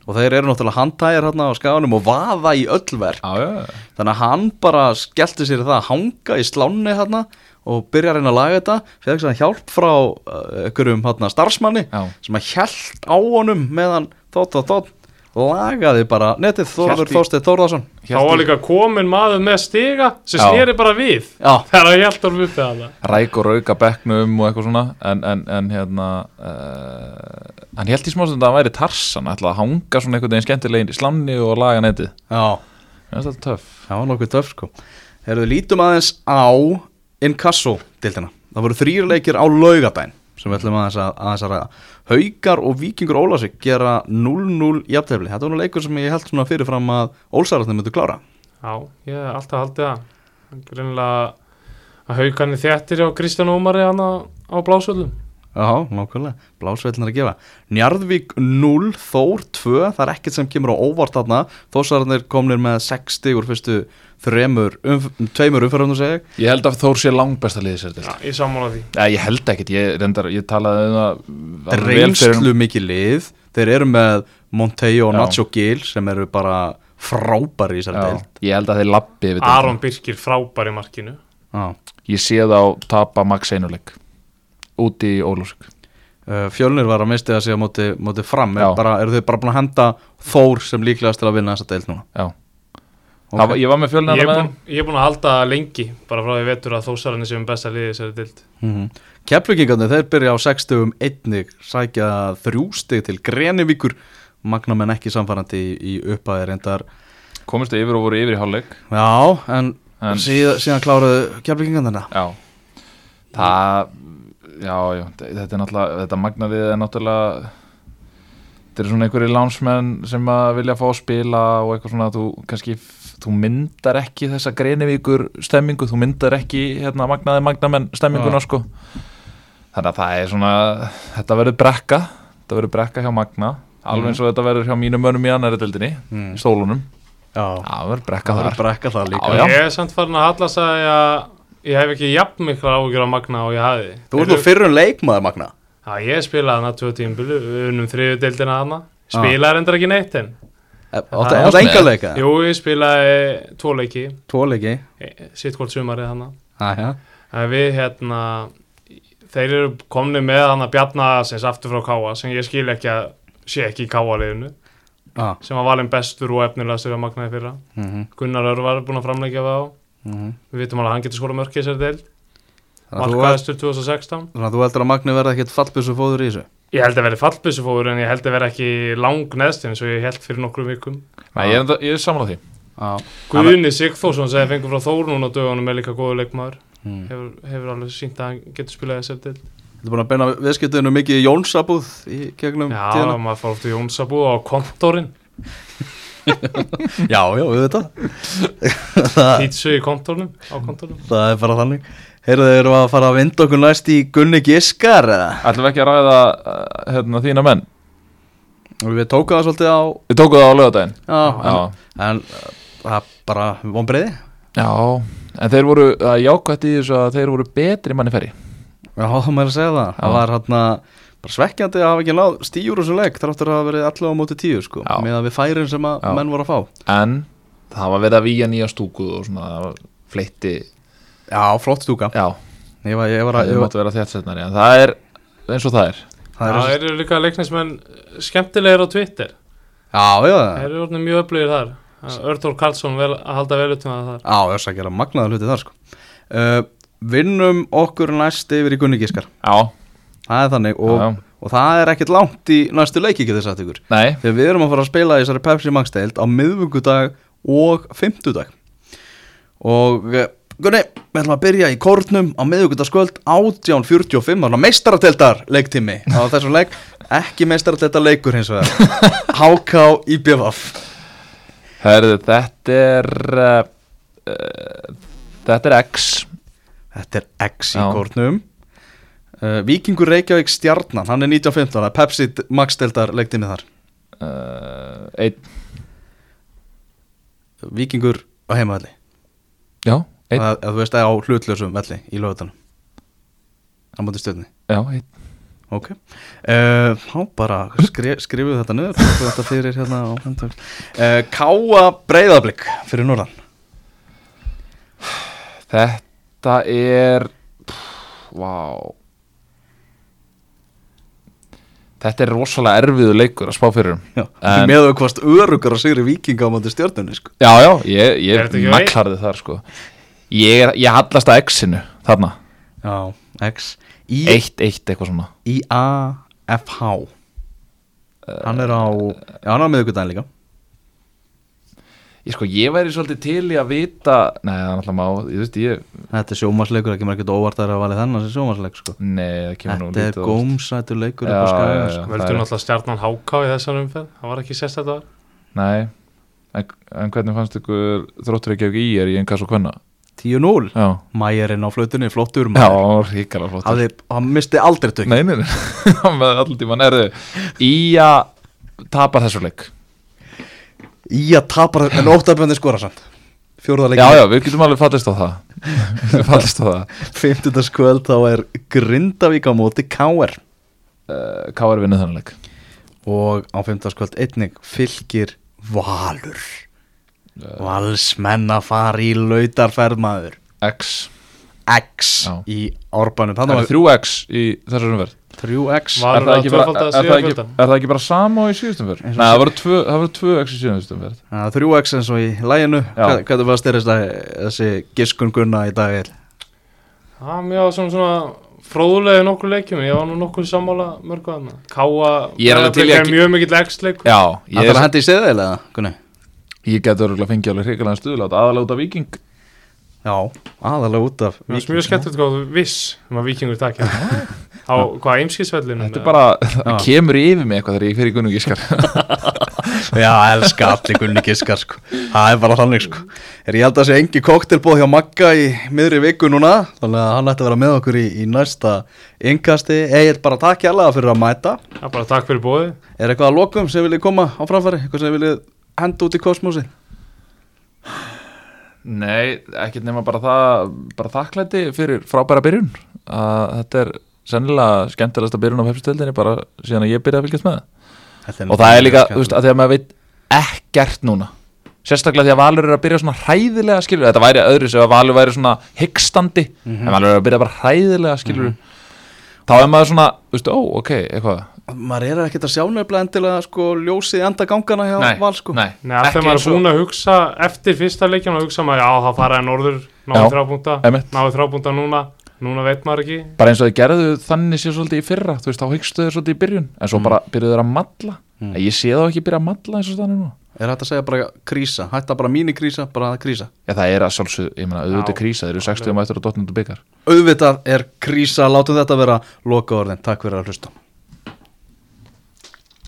Speaker 1: og þeir eru náttúrulega handtægir hérna á skaganum og vaða í öll verk.
Speaker 2: Já, já,
Speaker 1: Þannig að hann bara skellti sér það að hanga í sláni hérna og byrja að reyna að laga þetta. Fyrir þess að hjálp frá uh, einhverjum hérna, starfsmanni
Speaker 2: já.
Speaker 1: sem að hjælt á honum meðan þott, þott, þott lagaði bara netið Þorður Þorsteinn Þórðarsson
Speaker 3: þá var líka komin maður með stiga sem
Speaker 2: Já.
Speaker 3: sneri bara við
Speaker 1: Já,
Speaker 3: þegar hann hjælt honum upp við það
Speaker 2: ræk og rauka bekknum og eitthvað svona en, en, en hérna uh, hann held í smástund að hann væri tarsan ætlaði að hanga svona einhvern veginn skemmtilegin í slanni og laga netið.
Speaker 1: Já.
Speaker 2: Það alltaf töff.
Speaker 1: Það var nokkuð töff sko. Við lítum aðeins á Inkasso dildina Það voru þrýr leikir á laugadaginn sem við ætlum aðeins að, aðeins að ræða Haukar og Víkingur Ólafsvík gera 0-0 jafntefli. Þetta var nú leikur sem ég held svona fyrirfram að Ólsararnir myndu klára.
Speaker 3: Já, ég hef alltaf haldið það Greinlega að haugarnir þéttir á Kristján Ómari hann á, blásvöldum
Speaker 1: Já, nákvæmlega, blásveilnar að gefa. Njarðvík 0, Þór 2 Það er ekkert sem kemur á óvart þarna. Þósararnir komnir með 60 úr fyrstu þremur, um, tveimur umfærðum segja ég.
Speaker 2: ég held að Þór sé sér til
Speaker 3: Já, ég sammála því.
Speaker 2: Nei, ég held ekkit, ég, reyndar, ég talaði um það
Speaker 1: reynslu mikið lið. Þeir eru með Montejo og
Speaker 2: Já.
Speaker 1: Nacho Gil sem eru bara frábæri í þessari
Speaker 2: Já,
Speaker 1: deild.
Speaker 2: ég held að þeir lappi
Speaker 3: Aron. Birkir frábær í markinu.
Speaker 1: Já.
Speaker 2: ég sé þá tapa Max Einuleik úti í Ólúsuk
Speaker 1: Uh, Fjölnir var að misti að segja móti, móti fram. Er bara, eru þau bara búin að henda Þór sem líklegast til að vinna þessa deild núna?
Speaker 2: Já,
Speaker 1: Ok.
Speaker 2: það, ég var með fjölnir
Speaker 3: Ég er
Speaker 2: með
Speaker 3: búin, ég er búin að halda lengi bara frá því vetur að þósararnir séum besta liðið í þessari dild
Speaker 1: mm -hmm. Keflugingarnir, þeir byrja á 60 um einnig sækja þrjústig til Grenivíkur. Magnamenn ekki samfærandi í, í uppaði reyndar.
Speaker 2: Komist yfir og voru yfir í hálfleik.
Speaker 1: Já, en,
Speaker 2: En-
Speaker 1: síðan, síðan kláruðu Keflugingarnir
Speaker 2: Já. Það Já, já, þetta er náttúrulega Þetta magnarið er náttúrulega Þetta eru svona einhverju lánsmenn sem að vilja fá að spila og eitthvað svona þú kannski þú myndar ekki þessa greinivíkur stemmingu, þú myndar ekki hérna magnaði magnamenn stemminguna sko. Þannig að það er svona þetta verður brekka, þetta verður brekka hjá magna alveg eins og þetta verður hjá mínum mönnum í annari deildinni,
Speaker 1: Mm.
Speaker 2: í stólunum.
Speaker 1: Já,
Speaker 2: Já, það verður brekka
Speaker 1: það
Speaker 2: þar.
Speaker 1: verður brekka það líka.
Speaker 2: Já, já.
Speaker 3: Ég er samt farin að hallast að ég, hef ekki jafn mikla áhugjur á Magna og ég hafi
Speaker 1: Þú ert nú fyrrum leikmaður Magna.
Speaker 3: Já, ég spilaði hana tvö tímbilu, unnum þriðu deildina
Speaker 1: Já.
Speaker 3: Spilaði reyndar ekki neitt en
Speaker 1: Áttu
Speaker 2: Það varst
Speaker 1: enga leika?
Speaker 3: Jú, ég spilaði tvo leiki,
Speaker 1: Tvo leiki.
Speaker 3: E- sitt hvort sumarið hana
Speaker 1: Æja.
Speaker 3: En við hérna, þeir eru komni með hana Bjarnaðarsins aftur frá Káa sem ég skil ekki að sé ekki í Káa-liðinu
Speaker 1: ah.
Speaker 3: sem var valinn bestur og efnilegastur á Magnaði fyrra.
Speaker 1: Mm -hmm.
Speaker 3: Gunnar Örvar er búinn að framleggja það á
Speaker 1: Mhm.
Speaker 3: Við vitum alveg að hann getur skora mörk í þessari
Speaker 1: þú-
Speaker 3: Markaðistur 2016
Speaker 1: þannig að þú heldur að Magni verði ekkit fallbissu fóður í þessu?
Speaker 3: Ég held að verði fallbissufóður en ég held að verði ekki lang neðst eins og ég held fyrir nokkrum vikum.
Speaker 2: Nei, ég er, er samanlega því.
Speaker 1: Já.
Speaker 3: Guðni Sigþórsson sem fengur frá Þór núna á dögunum er líka góður leikmaður.
Speaker 1: Mm.
Speaker 3: hefur, hefur alveg sínt að hann getur spilað þessari deild.
Speaker 1: Þú er búin að beina viðskiptinu mikið í Jónsabúð í gegnum
Speaker 3: Já,
Speaker 1: tíðina?
Speaker 3: maður fór
Speaker 1: Já, já, við veit það
Speaker 3: Pítsu í kontornum á kontornum
Speaker 1: Það er bara þannig. Heyrðu þeir eru að fara að vinda okkur næst í Gunni Giskar eða?
Speaker 2: Ætlum við ekki að ræða uh, hérna, þína menn?
Speaker 1: Og við tókum það svolítið á
Speaker 2: Við tókum það á lögadaginn
Speaker 1: Já, en,
Speaker 2: Já,
Speaker 1: en uh, það er bara vonbreiði
Speaker 2: Já, en þeir voru, það er jákvætt í þessu að þeir voru betri manni ferri
Speaker 1: Já, það maður að segja það. Það
Speaker 2: Já.
Speaker 1: var hérna bara svekkjandi að hafa ekki náð stíur úr þessu leik þráttur að hafa verið allavega á móti tíu sko,
Speaker 2: Já.
Speaker 1: með að við færin sem að
Speaker 2: Já.
Speaker 1: menn voru að fá.
Speaker 2: En það var verið að víja nýja stúku og svona það var fleitti
Speaker 1: Já, flott stúka.
Speaker 2: Já,
Speaker 1: Ég var, ég var
Speaker 2: það
Speaker 1: að ég var,
Speaker 2: mátti vera þéttsetnari en það er eins og það er.
Speaker 1: Það
Speaker 3: Það
Speaker 1: er,
Speaker 3: eru líka leiknismenn skemmtilegir á Twitter.
Speaker 1: Já, já,
Speaker 3: Það eru orðin mjög öflugir þar. Örþór Karlsson vel, að halda vel utan að það
Speaker 1: já, þess að gera magnaða hluti þar sko. Uh, Vinnum okkur næst yfir í Gunnigiskar
Speaker 2: já,
Speaker 1: Það er þannig og,
Speaker 2: Já.
Speaker 1: og það er ekkert langt í næstu leiki ekki þess að ykkur.
Speaker 2: Nei,
Speaker 1: Þegar við erum að fara að spila í þessari Pepsi Max deild á miðvöggudag og fimmtudag. Og eh, Gunni, við ætlum að byrja í kórnum á miðvöggudagskvöld 18.45 Þannig að meistarateldar leiktími á þessum leik. Ekki meistarateldar leikur hins vegar. HK í BVF
Speaker 2: herðu, þetta er uh, uh, þetta er X.
Speaker 1: Þetta er X í
Speaker 2: Já.
Speaker 1: kórnum uh, Víkingur Reykjavík Stjarnan, hann er 1915 það er Pepsi Max deildar leiktími þar.
Speaker 2: Uh, einn,
Speaker 1: Víkingur á heimavalli
Speaker 2: já, einn.
Speaker 1: Að, að þú veist að á hlutlösum velli í lögutanum á móti stjörni
Speaker 2: já, einn.
Speaker 1: Ok. Uh, þá bara skri, skrifum þetta Tökum þetta fyrir hérna á hendur Káa breyðablík fyrir norðan.
Speaker 2: Þetta er Vá Þetta er rosalega erfiðu leikur að spá fyrir um.
Speaker 1: Já,
Speaker 2: En-
Speaker 1: með hvort örugar að sigri vikinga á móti stjörnunni sko.
Speaker 2: Já, já, ég, ég maklarði þar sko. Ég, er, ég hallast að X-inu þarna.
Speaker 1: Já, X. I,
Speaker 2: Eitt, eitt eitthvað svona.
Speaker 1: I A F H. Hann er á já, hann er á miðvikudaginn líka
Speaker 2: Ég sko, ég væri svolítið til í að vita Nei, það er alltaf má Ég veist, ég
Speaker 1: þetta er sjómasleikur, ekki maður ekkert óvart að það er að valið þennan sem sjómasleik sko.
Speaker 2: Nei, það kemur nú
Speaker 1: þetta er
Speaker 2: lítið á óvart.
Speaker 1: gómsætur leikur
Speaker 2: Já,
Speaker 1: upp á
Speaker 2: já,
Speaker 1: sko.
Speaker 2: já.
Speaker 3: Völdu
Speaker 2: það er-
Speaker 3: náttúrulega stjarnan háká í þessar umferð Það var ekki sérst þetta var
Speaker 2: Nei en, en hvernig fannst ykkur þróttur ekki ekki í er í einn kass og hvenna?
Speaker 1: 10-0,
Speaker 2: Já,
Speaker 1: mæjarinn á flautunni, flottur
Speaker 2: já,
Speaker 1: maður. hann misti aldrei tök
Speaker 2: Nei, nei, nei, með allir tíma nærðu Í að tapa
Speaker 1: en óttaböndi skora samt fjóruða
Speaker 2: Já, já, við getum alveg fallist á það Við fallist á það
Speaker 1: 50. skvöld þá er Grindavík á móti K.R.
Speaker 2: uh, Hvað er vinnið þannig leik?
Speaker 1: og á 50. skvöld einnig fylgir Valur Valsmenn að fara í lautarferð maður
Speaker 2: X
Speaker 1: X
Speaker 2: Já.
Speaker 1: í árbænum.
Speaker 2: Það er
Speaker 1: var
Speaker 2: þrjú X í þessar umverð
Speaker 1: 3X
Speaker 3: Valur
Speaker 2: Er það
Speaker 3: að
Speaker 2: ekki bara- er það ekki- er það ekki bara sama og í síðustum
Speaker 1: og
Speaker 2: Nei, það voru tvö, það voru tvö X í síðustum fyrr
Speaker 1: Það er 3X eins og í læginu
Speaker 2: Já.
Speaker 1: Hvað- Hvernig varst þér þessi, þessi giskun gunna í dag?
Speaker 3: Það er mjög svona, svona fróðulega nokkur leikjum. Ég var nú nokkur sammála mörgu að Káa
Speaker 2: Ég er að-
Speaker 3: er mjög mikill X-leikur.
Speaker 2: Já,
Speaker 1: Það
Speaker 2: ég,
Speaker 1: er að hendi í seðil eða? Gunni?
Speaker 2: ég geti örgulega fengið alveg hrikalega stuðlátt aðalega út af viking
Speaker 1: Já, aðalega út af
Speaker 3: Það er mjög skemmtilegt hvað þú viss um að vikingur takja á hvað eimskisvellinu
Speaker 2: Þetta er bara, það kemur yfir mig eitthvað þegar ég fer í gunnu gískar
Speaker 1: Já, elska allir gunni giskar sko. Það er bara þannig sko. Er Ég held að það sé engi koktelbóð hjá Magga í miðri viku núna Þannig að hann ætti að vera með okkur í, í næsta innkasti. Egil bara takk hérlega fyrir að mæta.
Speaker 3: Já, bara takk fyrir bóði
Speaker 1: Er eitthvað að lokum sem viljið koma á framfæri? Eitthvað sem viljið henda út í kosmosi?
Speaker 2: Nei, ekkert nema bara það bara þakklæti fyrir frábæra byrjun. Að þetta er sennilega skemmtilegasta byrjun á pepsistildinni bara síðan að ég byrjaði að fylgjast með. Það og það er líka, þú veist, að því að maður veit ekkert núna. Sérstaklega því að Valur er að byrja svona hræðilega skilur þetta væri öðru sem að Valur væri svona hyggstandi en Valur er að byrja bara hræðilega skilur þá er maður svona, þú veist, ó, ok, eitthvað
Speaker 1: Maður er ekkert að sjá nefnilega endilega sko ljósið enda gangana hjá Val sko.
Speaker 2: nei,
Speaker 3: Nei, alltaf maður er búin að hugsa eftir fyrsta leikjum að hugsa maður, já, það faraði norður náðu þrábúnda, náðu þrábúnda núna núna veit maður ekki.
Speaker 2: Bara eins og þið gerðu þannig sér svolítið í fyrra þú veist, þá hyggstu þau svolítið í byrjun en svo bara byrjuðu þeir að malla.
Speaker 1: Mm.
Speaker 2: en ég sé þá ekki byrja að malla eins og þannig nú
Speaker 1: Er hægt að segja bara krísa, hætta bara mínikrísa, bara að krísa?
Speaker 2: Já, það er að sjálfsög, ég meina, auðvitað
Speaker 3: Já,
Speaker 2: krísa, þeir eru 60 um eftir að dotnundu byggar
Speaker 1: Auðvitað er krísa, látum þetta vera loka orðin, takk fyrir að hlusta